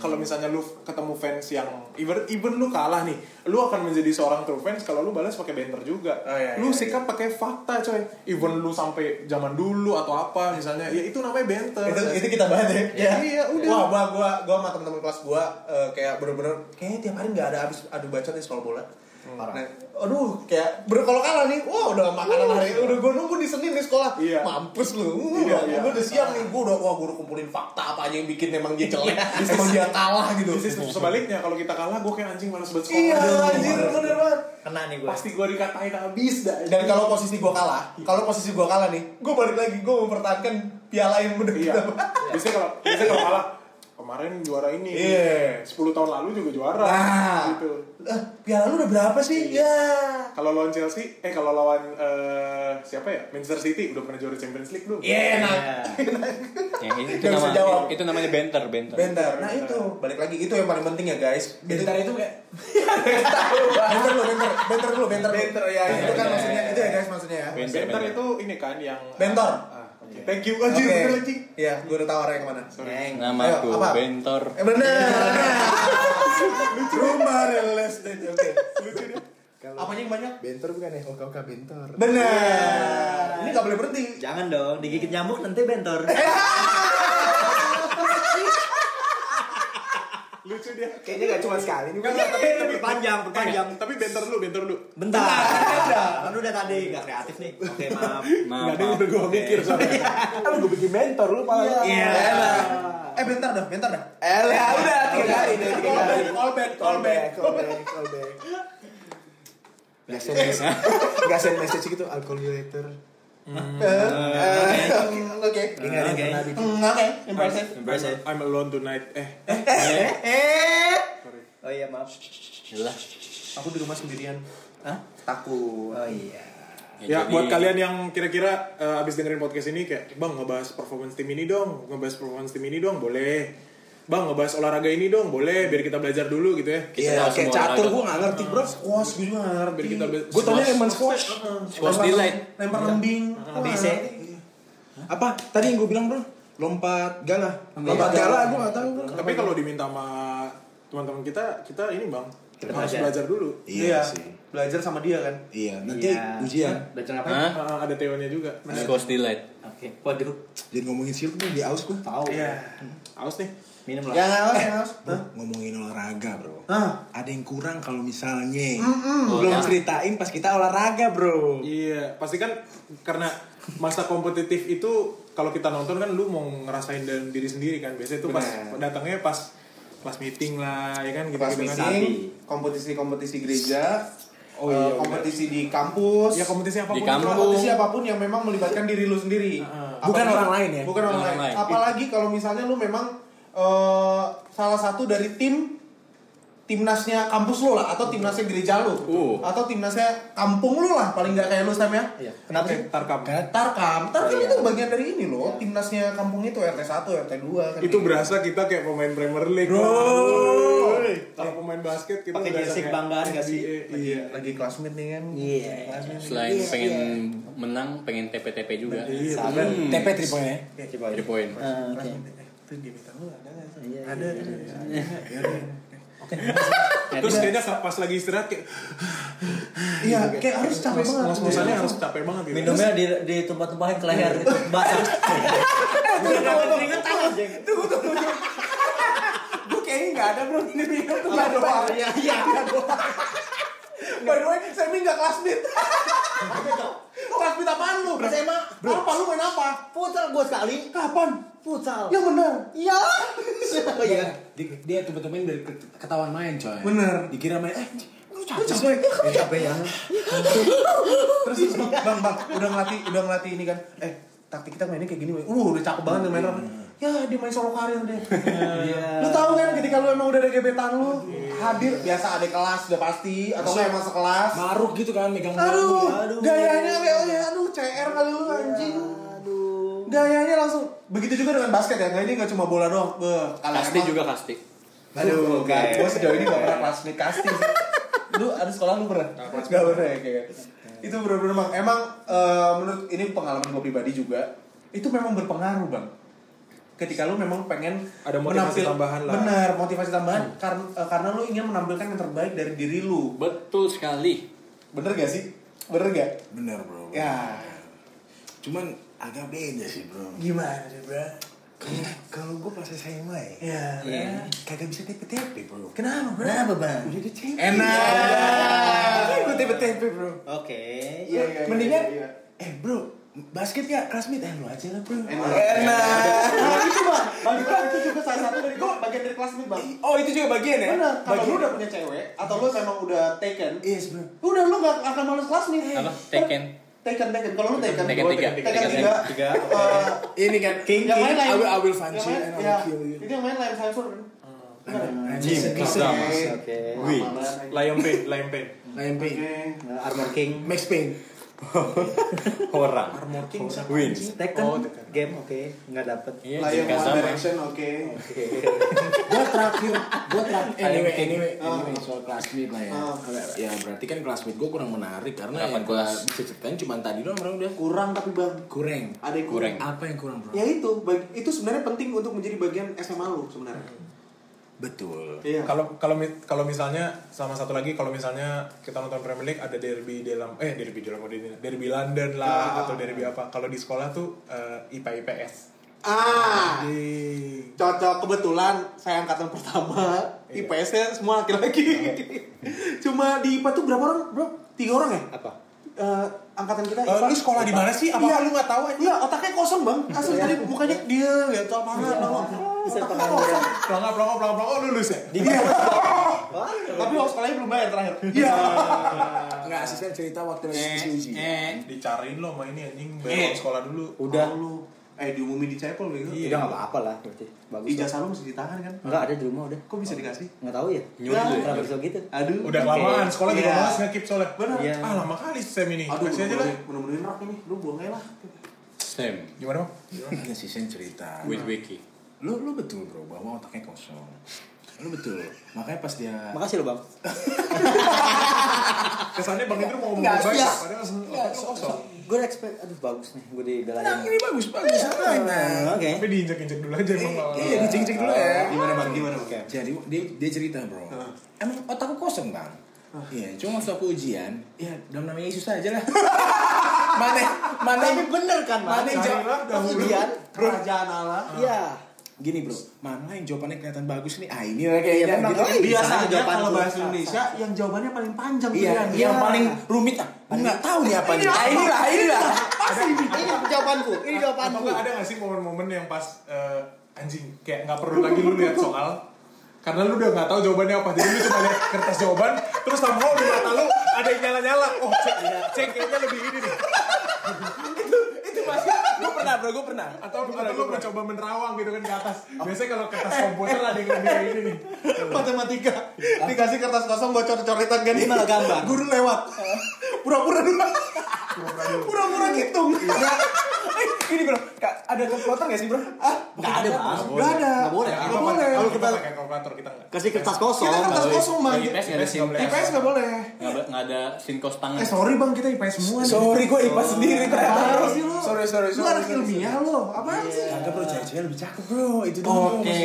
kalau misalnya lu ketemu fans yang even even lu kalah nih lu akan menjadi seorang true fans kalau lu balas pakai banter juga Oh, iya, lu iya, sikap pakai fakta coy even lu sampai zaman dulu atau apa misalnya ya itu namanya banter itu itu kita bahas ya. Ya, iya, udah. Wah, gua gua gua sama teman-teman kelas gua eh, kayak bener-bener kayaknya tiap hari nggak ada habis adu bacot di sekolah bola. Parah. Nah, aduh, kayak ber kalau kalah nih, wah udah makanan hari udah gua nunggu di Senin di sekolah. Iya. Mampus lu. Iya, iya. Gua udah siap nih, gua udah wah gua udah kumpulin fakta apa aja yang bikin emang dia jelek, emang dia kalah gitu. Di sistem sebaliknya kalau kita kalah gue kayak anjing malas buat sekolah Iya, Aduh, anjir bener banget. Kena nih gue. pasti gue dikatain habis dah Dan kalau posisi gua kalah, kalau posisi gua kalah nih, gua balik lagi, gua mempertahankan piala yang udah iya kita biasanya kalau biasanya kalau kalah kemarin juara ini Iya. 10 tahun lalu juga juara Nah. gitu Eh, piala lu udah berapa sih? Ya. kalau lawan Chelsea eh kalau lawan eh, siapa ya Manchester City udah pernah juara Champions League belum Iya, enak. Yang ini itu Nggak bisa nama jawab. itu namanya banter, banter. Bentar. Nah itu balik lagi itu yang paling penting ya guys. Bentar itu kayak Bentar dulu, bentar, bentar dulu, bentar. dulu. Bentar, ya, Itu kan ya, maksudnya ya. itu ya guys maksudnya ya. Bentar. itu ini kan yang Bentor. Thank you anjir bener Iya, gue udah tahu arahnya ke mana. Neng. Namaku Ayo, apa? Bentor. Eh benar. Rumah real estate. Oke. lucu deh Apanya yang banyak? bentor bukan ya? Oke oke bentor. Benar. Ini gak boleh berhenti. Jangan dong, digigit nyamuk nanti bentor. lucu dia Kayaknya gak cuma sekali nih. Enggak, tapi tapi perpanjang. Eh, tapi bentar dulu bentar dulu Bentar. Kan udah tadi nggak kreatif nih. Oke, maaf. Maaf. nggak ada yang udah gue mikir soalnya Kan gue bikin mentor lu pala. Iya. Eh bentar dah, bentar dah. Eh, ya udah tiga kali deh, tiga kali. back, call back, call back. call back, call back. Gak send message, gak send message gitu, I'll call you later. Eh, eh, Oke. Ingat, oke. Hmm, Oke, impressive. Impressive. I'm alone tonight eh Eh. sorry Oh iya, maaf. Jelas. Aku di rumah sendirian. Hah? Takut. Oh iya. Ya, jadi- buat kalian yang kira-kira eh, abis dengerin podcast ini kayak, bang ngebahas performance tim ini dong, ngebahas performance tim ini dong, boleh. Bang ngebahas olahraga ini dong, boleh. Biar kita belajar dulu gitu ya. Iya, tahu kayak catur gue gak ngerti bro. Squash gue juga nggak ngerti. Biar kita belajar. Gue taunya emang squash. Squash delight. Lempar lembing. ABC. Apa? Tadi yang gue bilang bro? Lompat gala. Lompat gala gue gak tahu bro. Tapi kalau diminta sama teman-teman kita, kita ini bang, Kita harus belajar. belajar dulu. Iya. Belajar sama dia kan. Iya, nanti Iya. ujian. Belajar apa? Hah? Ah, ada teorinya juga. Squash delight. Oke. Waduh. Jadi ngomongin nih di aus gue. Tahu. Iya. Awas nih. Minum lah. Ya harus, nggak harus. Bro, ngomongin olahraga bro. Hah? Ada yang kurang kalau misalnya Oh, belum ya. ceritain pas kita olahraga bro. Iya, pasti kan karena masa kompetitif itu kalau kita nonton kan lu mau ngerasain dan diri sendiri kan. Biasanya itu pas datangnya pas kelas meeting lah ya kan gitu Kelas gitu meeting, kompetisi-kompetisi gereja, Oh, eh, iya, kompetisi di kampus, ya kompetisi apa pun Di kampus. kompetisi apa pun yang memang melibatkan diri lu sendiri. Heeh. Bukan Apalagi- orang lain ya? Bukan orang, Orang lain. lain. Apalagi kalau misalnya lu memang eh, salah satu dari tim timnasnya kampus lu lah atau timnasnya gereja lu Uh. atau timnasnya kampung lu lah paling nggak kayak lu Sam ya Iya. Kenapa sih? Tarkam. Tarkam, Tarkam Oh, iya. itu bagian dari ini loh, Iya. timnasnya kampung itu RT 1, RT 2 kan. itu berasa kita kayak pemain Premier League Bro. Kalau pemain basket kita Pakai jersey kayak kebanggaan nggak sih? Iya lagi classmate nih kan. Iya. Selain Iya, pengen iya. menang, pengen TP-TP juga. Iya, Sabar. Hmm. TP 3 point ya. Coba. Three point. Itu gebetan lu ada nggak sih? Iya, Ada. iya, ada. terus kayaknya pas lagi istirahat kayak Iya, kayak harus capek banget. ngos-ngosannya harus capek banget gitu Minumnya di di tumpah-tumpahin ke leher itu basah. Tunggu tunggu. Gue kayaknya nggak ada bro ini minum tuh nggak ada. Iya, iya. By the way, Semi nggak classmate. classmate apaan lu? SMA. Apa lu main apa? Futsal gua sekali. Kapan? Futsal. Yang benar. Iya. Oh iya. Dia, dia temen-temen dari ke- ketahuan main coy. Bener. Dikira main eh lu capek. capek. Eh, capek ya. Terus terus, bang bang udah ngelatih udah ngelatih ini kan. Eh taktik kita mainnya kayak gini. Uh udah cakep banget main apa? Ya dia main solo karir deh. Iya. Lu tahu kan ketika lu emang udah ada gebetan lu hadir biasa ada kelas udah pasti atau nggak emang sekelas. Maruk gitu kan megang Aduh, Aduh. gayanya kayaknya aduh CR kali lu anjing. Aduh. Gayanya langsung begitu juga dengan basket ya. Nggak ini nggak cuma bola doang. Beuh, Kasti emang- juga kasti. Aduh, okay. gue sejauh ini gak pernah classmate casting. lu ada sekolah lu pernah? Gak pernah ya kayak. Itu bener-bener emang, emang eh, menurut ini pengalaman gue pribadi juga, itu memang berpengaruh bang. Ketika lu memang pengen Ada motivasi tambahan lah. Bener, motivasi tambahan karena karena lu ingin menampilkan yang terbaik dari diri lu. Betul sekali. Bener gak sih? Bener gak? Bener bro. Ya. Cuman agak beda sih bro. Gimana sih bro? Kalau gue pas SMA ya, Ya. Iya. kagak bisa TP-TP bro. Kenapa bro? Kenapa, Bang? Udah TP. Enak. Gue TP-TP bro. Oke. Iya, iya, Mendingan, iya, iya. eh bro, basket ya classmate eh lu aja lah bro. Enak. Enak. itu bang, bagi gua itu juga salah satu dari gua bagian dari classmate bang. Oh itu juga bagian ya? Bener, kalau Bagian. lu udah punya cewek atau lu memang udah taken, Yes bro. udah lu gak akan males classmate. Apa? Taken. Taken, taken. Kalau lu taken, Taken gua tiga. taken tiga. tiga. Eh, Ini kan King, yang main lain. I will, I will find yang you main, and I ya, will kill you. Itu yang main kan? Bener ya? Jim, oke. Oke. Wih. Lion Pain Lion Pain Lion Pain, Oke. Nah, Armor King. Max Payne. Orang. Armor King siapa? Win. Tekken. Oh, Tekken. Game oke, nggak dapet. Iya, Lion One sama. Direction, oke. Gua terakhir, gua terakhir. Anyway, anyway, Ah. anyway, soal classmate lah ya. Ah. Ya berarti kan classmate gua kurang menarik karena Berapa yang gua kelas? bisa ceritain cuma tadi doang bro udah. Kurang tapi bang. Kurang. Ada yang Kurang. Apa yang kurang bro? Ya itu, itu sebenarnya penting untuk menjadi bagian SMA lu sebenarnya. Betul. Iya. Kalau kalau mi- kalau misalnya sama satu lagi kalau misalnya kita nonton Premier League ada derby dalam eh derby dalam derby London lah Ah. atau derby apa. Kalau di sekolah tuh eh, IPA IPS. Ah, Di cocok kebetulan saya angkatan pertama Iya. IPS-nya semua laki-laki cuma di IPA tuh berapa orang bro tiga orang ya Apa? Eh, angkatan kita Eh, lu sekolah di mana sih? Apa Iya. lu nggak tahu aja? iya otaknya kosong bang asli tadi mukanya dia gitu apa Iya. Bisa pengangguran. Pelangga pelangga pelangga pelangga oh, lulus ya? Wah, tapi waktu sekolahnya belum bayar terakhir iya Enggak asisten cerita waktu lagi isi uji. Dicariin lo sama ini anjing Eh. bayar uang sekolah dulu. Udah. lu eh diumumin di cepol bego Iya. Udah nggak apa-apa lah berarti. Bagus. ijazah lu masih ditahan kan Enggak ada di rumah udah. kok bisa dikasih Nggak tahu ya. Nyuri lu ya? Kenapa bisa gitu? aduh Udah kelamaan, sekolah juga Iya. malas nge-keep soalnya. Bener. Iya. Ah lama kali sem ini. aduh Kasih aja lah. bener-bener rak ini lu buang aja lah Sam. Gimana? Enggak sih sen cerita. With Wiki. Lu lu betul bro bahwa otaknya kosong. Lu betul. Makanya pas dia Makasih loh bang. Kesannya bang Indro mau ngomong baik, iya. padahal otaknya kosong. Gue expect, aduh bagus nih, gue Nah, dibelain. ini bagus bagus. Nah, Oke. Tapi diinjek-injek dulu aja emang. kalau- Iya, dicek-cek dulu ya. gimana bang gimana bang Jadi dia, dia cerita bro, emang otakku kosong bang. Iya, cuma waktu aku ujian, ya dalam nama Yesus aja lah. mana, mana, Tapi bener kan, mana jawab? Ujian, kerajaan Allah Iya. Gini bro, mana yang jawabannya kelihatan bagus nih? Ah ini lah. Iya, memang. gitu. Oh, iya. biasanya jawaban kalau bahasa Indonesia yang jawabannya paling panjang Iya, pilihan. yang Iya. paling rumit ah. Nggak tahu nih apa nih. Ah inilah, inilah. Ini jawabanku, ini jawabanku. nggak ada nggak sih momen-momen yang pas eh, anjing kayak nggak perlu lagi lu lihat soal karena lu udah nggak tahu jawabannya apa jadi lu cuma lihat kertas jawaban terus somehow di mata lu ada yang nyala-nyala oh cek cek kayaknya lebih ini nih pernah bro gue pernah. Atau atau lu mencoba menerawang gitu kan ke atas. Biasanya kalau kertas komputer ada yang lebih ini nih. Matematika. Dikasih kertas kosong buat coret-coretan kan. Ini malah gambar. guru lewat. Pura-pura dulu. Pura-pura ngitung. Eh, ini bro. Ada kalkulator gak sih bro? Ah Nggak ada bang. nggak ada. Nggak boleh. nggak Kita boleh. kalau kita pakai kalkulator kita nggak? Kasih kertas kosong. kita kertas kosong bang. IPS nggak ada SIM. IPS nggak boleh. Nggak ada- nggak ada sinkos tangan. eh sorry bang kita IPS semua sorry gue ipa sendiri ternyata. Lo? sorry sorry Lu sorry anak ilmiah lo apaan sih? Kagak bro cewek-cewek lebih cakep bro. Itu dulu Oke,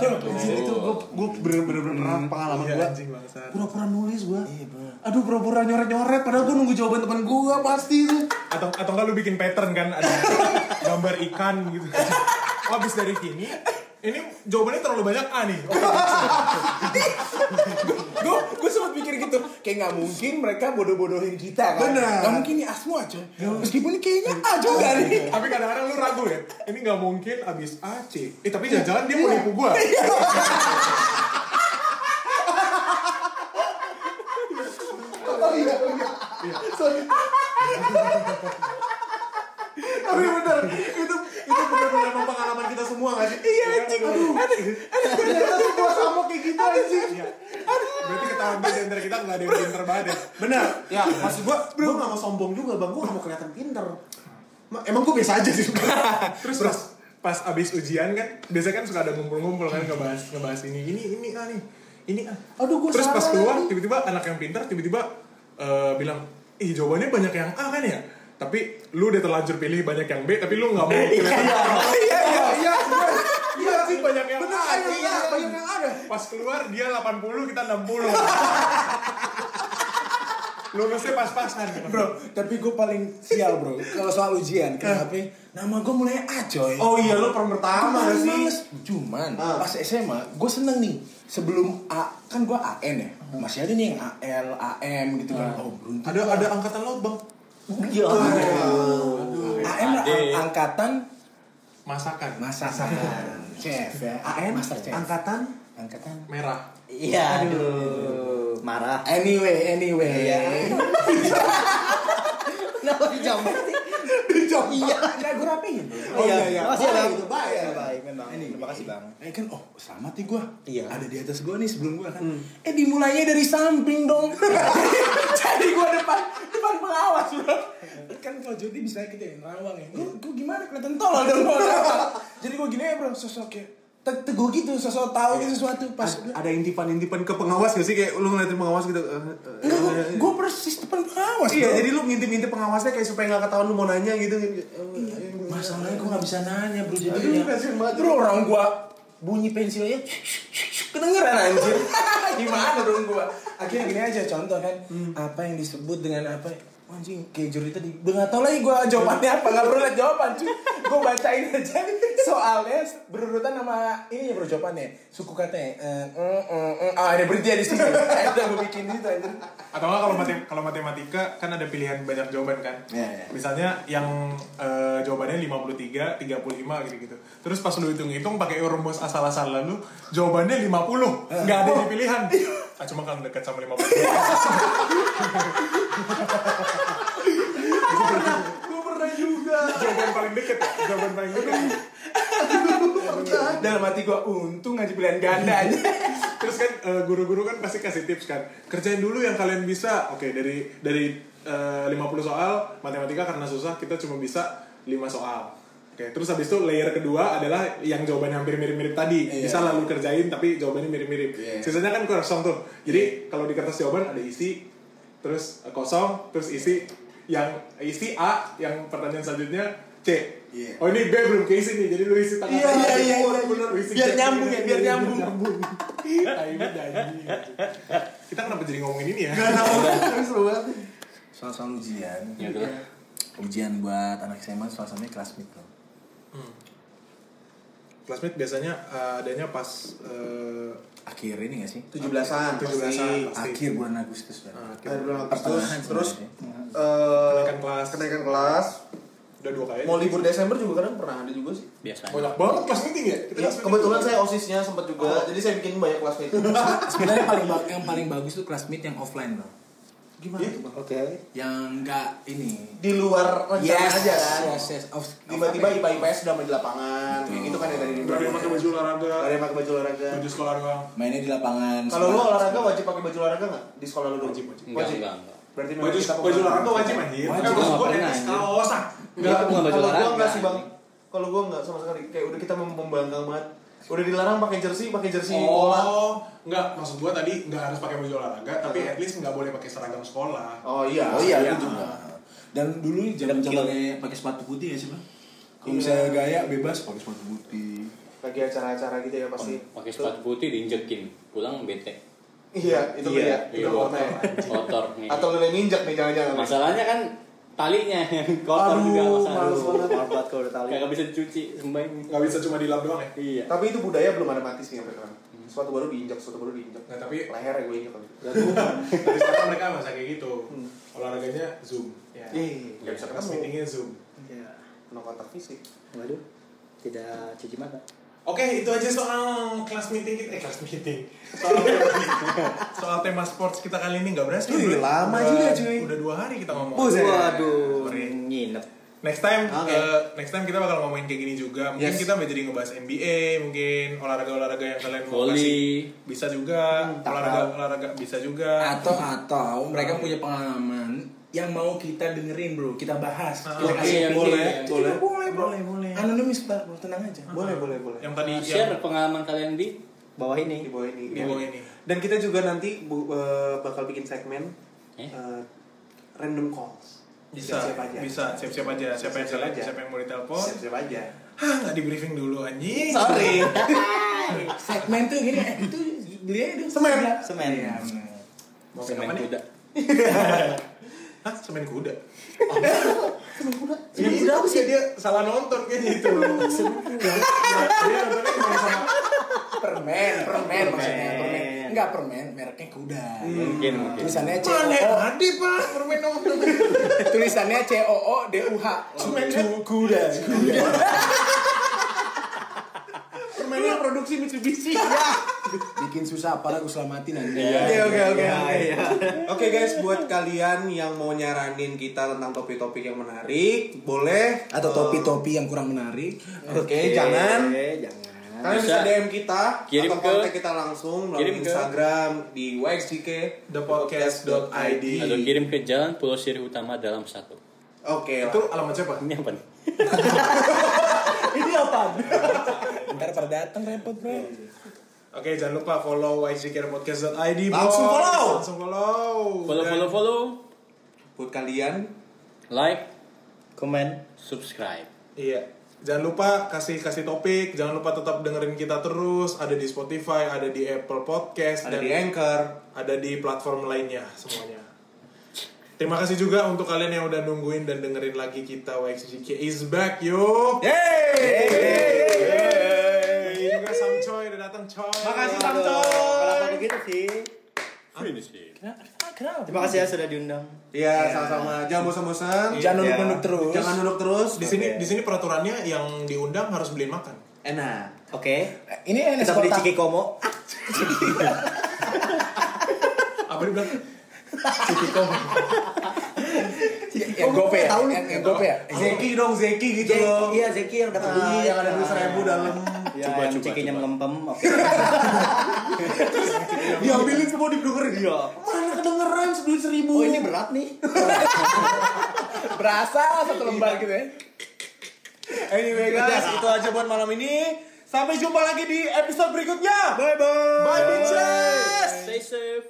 itu gue bener-bener pernah pengalaman Iya, gue pura-pura nulis gue Iya, bro. aduh pura-pura nyoret-nyoret padahal gue nunggu jawaban teman gue pasti itu atau atau enggak lu bikin pattern kan ada gambar ikan gitu. Oh, habis dari sini ini jawabannya terlalu banyak A nih. Gue gue sempat pikir gitu. Kayak nggak mungkin mereka bodoh-bodohin kita kan. Bener. nggak mungkin nih asmu aja. Meskipun ini kayaknya A juga nih. tapi kadang-kadang lu ragu ya. Ini nggak mungkin abis A C. Eh tapi jangan-jangan dia mau nipu gua. Oh iya. Iya. Sorry. tapi bener itu itu bener-bener emang pengalaman kita semua gak sih? Iya anjing. aduh. Kita semua sama kayak gitu anjing. Iya. berarti ketahuan banget di antara kita nggak ada yang pinter banget ya? Bener. Ya maksud gue gue gak mau sombong juga bang. Gue gak mau kelihatan pinter. Ma- emang gue biasa aja sih. Terus pas pas abis ujian kan biasanya kan suka ada ngumpul-ngumpul kan ngebahas ngebahas ini ini ini A nih. Ini A Aduh, gua terus pas keluar tiba-tiba anak yang pintar tiba-tiba eh, bilang ih jawabannya banyak yang A kan ya tapi lu udah terlanjur pilih banyak yang B tapi lu nggak mau kelihatan iya iya iya iya sih banyak yang A iya banyak yang ada pas keluar dia 80 kita 60 lulusnya pas-pasan bro tapi gue paling sial bro. Kalau soal ujian kenapa nama gue mulai A coy. Oh iya pernah pertama sih. Cuman Ah. pas SMA gue seneng nih. Sebelum A kan gue AN ya? Masih ada nih yang AL AM gitu kan. Oh beruntung ada ada angkatan laut bang Iya. AM Ade. ang- angkatan masakan masakan chef ya AM master chef angkatan angkatan merah Iya. Aduh. Marah. anyway anyway Iya. Kenapa dijamret sih? Iya. nggak gue rapihin. Oh, iya, iya. Makasih ya, Baik, Bang. itu baik. Iya, baik memang. Terima kasih, Bang. Eh kan, oh selamat nih gue Iya. Ada di atas gue nih sebelum gue kan Eh dimulainya dari samping dong Jadi gue depan Depan pengawas bro Kan kalau Jody bisa kita yang rawang ya Gue gue gimana kelihatan tolol dong Jadi gue gini ya bro Sosok kayak te- Teguh gitu Sosok tahu gitu sesuatu Pas ada intipan-intipan ke pengawas gak sih? Kayak lu ngeliatin pengawas gitu eh, eh, Enggak gue, eh, gue persis depan pengawas iya bro. jadi lu ngintip-ngintip pengawasnya kayak supaya gak ketahuan lu mau nanya gitu. Masalahnya gue gak bisa nanya bro. Aduh, kasihan banget. Bro orang gue bunyi pensilnya kedengeran anjir. Gimana dong gua? Akhirnya gini aja contoh kan. Apa yang disebut dengan apa anjing kayak juri tadi. Gue tahu lagi gue jawabannya apa. Nggak perlu lihat jawaban cuy. Gue bacain aja. Soalnya berurutan sama ini bro jawabannya. Suku katanya eh, eh, eh, eh. ah ada berhenti di sini udah gue bikin itu anjir atau enggak kalau matem kalau matematika kan ada pilihan banyak jawaban kan? Iya, iya. misalnya yang eh, jawabannya 53 35 gitu gitu terus pas lu hitung-hitung pakai rumus asal-asalan lu jawabannya 50 nggak ada di pilihan ah cuma kan dekat sama 50 gue pernah juga. Jawaban paling deket ya? Jawaban paling deket. Dalam hati gue untung aja pilihan ganda aja. Terus kan eh, guru-guru kan pasti kasih tips kan. Kerjain dulu yang kalian bisa. Oke dari dari eh, 50 soal matematika karena susah kita cuma bisa 5 soal oke terus habis itu layer kedua adalah yang jawabannya hampir mirip-mirip tadi Iya. bisa lalu kerjain tapi jawabannya mirip-mirip Iya. sisanya kan kosong tuh jadi kalau di kertas jawaban ada isi terus kosong terus isi yang isi A yang pertanyaan selanjutnya C Iya. Oh ini B belum keisi nih, jadi lu isi tengah Iya, iya, iya, iya. isi Biar nyambung ya, biar Iya, nyambung. Tai anjing. Kita kenapa jadi ngomongin ini ya? seru banget soal-soal ujian Ya ujian buat anak SMA soal-soalnya classmate bro Classmate biasanya eh, adanya pas eh, akhir ini gak sih 17-an 17-an. Pasti. akhir bulan Agustus eh, Akhir bulan Agustus terus eh, Kenaikan kelas. kenaikan kelas udah dua kali Mau libur Desember juga kadang pernah ada juga sih. biasanya banyak banget kelas meeting ya Kita Ya, meeting kebetulan juga. saya osisnya sempat juga, jadi saya bikin banyak kelas meeting. Sebenarnya paling yang paling bagus tuh kelas meet yang offline bro. Gimana Iya. tuh bang? Oke. Yang enggak ini. Di luar rencana aja kan. Yes, yes. Off- Tiba-tiba IPA IPS sudah main di lapangan, kayak gitu kan ya dari Gak ada yang pakai baju olahraga Gak ada yang pakai baju olahraga. baju sekolah doang mainnya di lapangan. Kalau lu olahraga wajib pakai baju olahraga nggak di sekolah lu dulu? Wajib, wajib. enggak enggak enggak Berarti baju baju olahraga wajib anjir Wajib. Eh, maksud gua ah Enggak, aku nggak baju Kalau gua olahraga. enggak sih bang. Kalau gua enggak sama sekali. Kayak udah kita mem- membanggang banget. Udah dilarang pakai jersey, pakai jersey bola. Oh, enggak, maksud gua tadi enggak harus pakai baju olahraga, tapi at least enggak boleh pakai seragam sekolah. Oh iya. Oh iya, iya. itu juga. Dan dulu zaman zamannya pakai sepatu putih ya sih bang. Kalau Iya. misalnya gaya bebas pakai sepatu putih. Lagi acara-acara gitu ya pasti. pakai sepatu putih diinjekin pulang bete Iya, itu Iya. Itu iya. ya. kotor nih Atau lu yang nginjak nih jangan-jangan. masalahnya kan talinya yang kotor Aduh, juga males masalahnya banget. Maaf banget kalau udah tali. kagak bisa dicuci sembahyang Enggak bisa cuma dilap doang ya. iya Tapi itu budaya belum ada mati sih sampai sekarang. Sepatu baru diinjak, sepatu baru diinjak. Nah, tapi Leher ya gue injak kali. tapi sekarang mereka masa kayak gitu. Olahraganya Zoom. Ya. Ih, nggak bisa Kelas ketemu. meetingnya Zoom. Iya. No kontak fisik. Waduh. Tidak cuci mata. Oke, itu aja soal kelas meeting kita. Eh, kelas meeting. Soal tema, soal tema sports kita kali ini nggak berhasil. Bro. lama Udah- juga, cuy. Udah dua hari kita ngomong. Buset. Waduh. Sorry. Nginep. Next time, Oke. eh, next time kita bakal ngomongin kayak gini juga. Mungkin Yes. kita jadi ngebahas NBA, mungkin olahraga-olahraga yang kalian mau Volley. kasih. Bisa juga, Hmm, olahraga olahraga bisa juga. Atau atau mereka punya pengalaman yang mau kita dengerin bro, kita bahas. Ah, kita oke, kasih iya, opini. boleh, boleh, boleh, boleh, boleh. Anonimus pak, bro, tenang aja. Boleh, boleh, boleh. Yang tadi share yang pengalaman kalian di Bawah ini. di bawah ini. di bawah ini. Dan kita juga nanti bu- eh, bakal bikin segmen Eh? eh, random calls. Bisa, Siap-siap aja. bisa, siap-siap aja. Siapa yang Siap-siap siapa, aja. siapa yang mau ditelepon? Siap-siap aja. Hah, nggak di briefing dulu anjing. Sorry. Segmen tuh gini, eh, itu beliau itu Semen. Semen. Iya, benar. Mau semen kuda Hah, semen kuda? Semen kuda. Semen kuda apa sih? Dia salah nonton kayaknya itu. Semen kuda. Dia nontonnya cuma sama permen, permen maksudnya Permen. Enggak permen, mereknya kuda. mungkin mungkin Tulisannya C O Mana O. ada pak permen nonton. Tulisannya C O O D U H. Semen kuda. Kuda. Permennya produksi Mitsubishi. Bikin susah para gue selamatin nanti. Oke oke oke. Iya, oke. iya. Oke guys, buat kalian yang mau nyaranin kita tentang topik-topik yang menarik, boleh Atau eh, topi-topi yang kurang menarik. Oke, jangan. Oke, jangan. Kalian bisa, Bisa. DM kita Kirim atau ke- kontak kita langsung melalui kirim ke- Instagram di wxgk thepodcast.id. atau kirim ke jalan Pulau Siri Utama dalam satu Oke lah. Itu alamat siapa? ini apa nih Ini apa? Ntar pada datang repot bro. Oke, jangan lupa follow yccarepodcast.id. bos. Langsung follow. Langsung follow. follow follow follow Buat kalian like Komen. subscribe Iya. Jangan lupa kasih kasih topik, jangan lupa tetap dengerin kita terus. Ada di Spotify, ada di Apple Podcast, ada dan di Anchor. ada di platform lainnya semuanya. Terima kasih juga untuk kalian yang udah nungguin dan dengerin lagi kita YXGK is back yo. Yeay. Ini juga Samcoy udah datang coy. Makasih Samco. Kenapa begitu sih? finish it Kenapa? Terima kasih ya sudah diundang. Iya, sama-sama. Jangan bosan-bosan. Jangan Iya. nunduk-nunduk terus. Jangan duduk terus. Di sini di sini peraturannya yang diundang harus beliin makan. Enak. Oke. Ini NS Kita beli. Ciki Komo. Apa dia bilang? Yang gope ya? Yang gope ya? Zeki dong, Zeki gitu loh. Iya, Zeki yang dapat Ah, duit. yang ada duit seribu dalam. Ya, Coba, yang coba, cikinya coba. melempem. Oke. Diambilin semua didengerin. Iya. Mana kedengeran duit seribu. Oh, ini berat nih. Berasa satu lembar gitu ya? Anyway guys, itu aja buat malam ini. Sampai jumpa lagi di episode berikutnya. Bye bye. Bye bitches. stay safe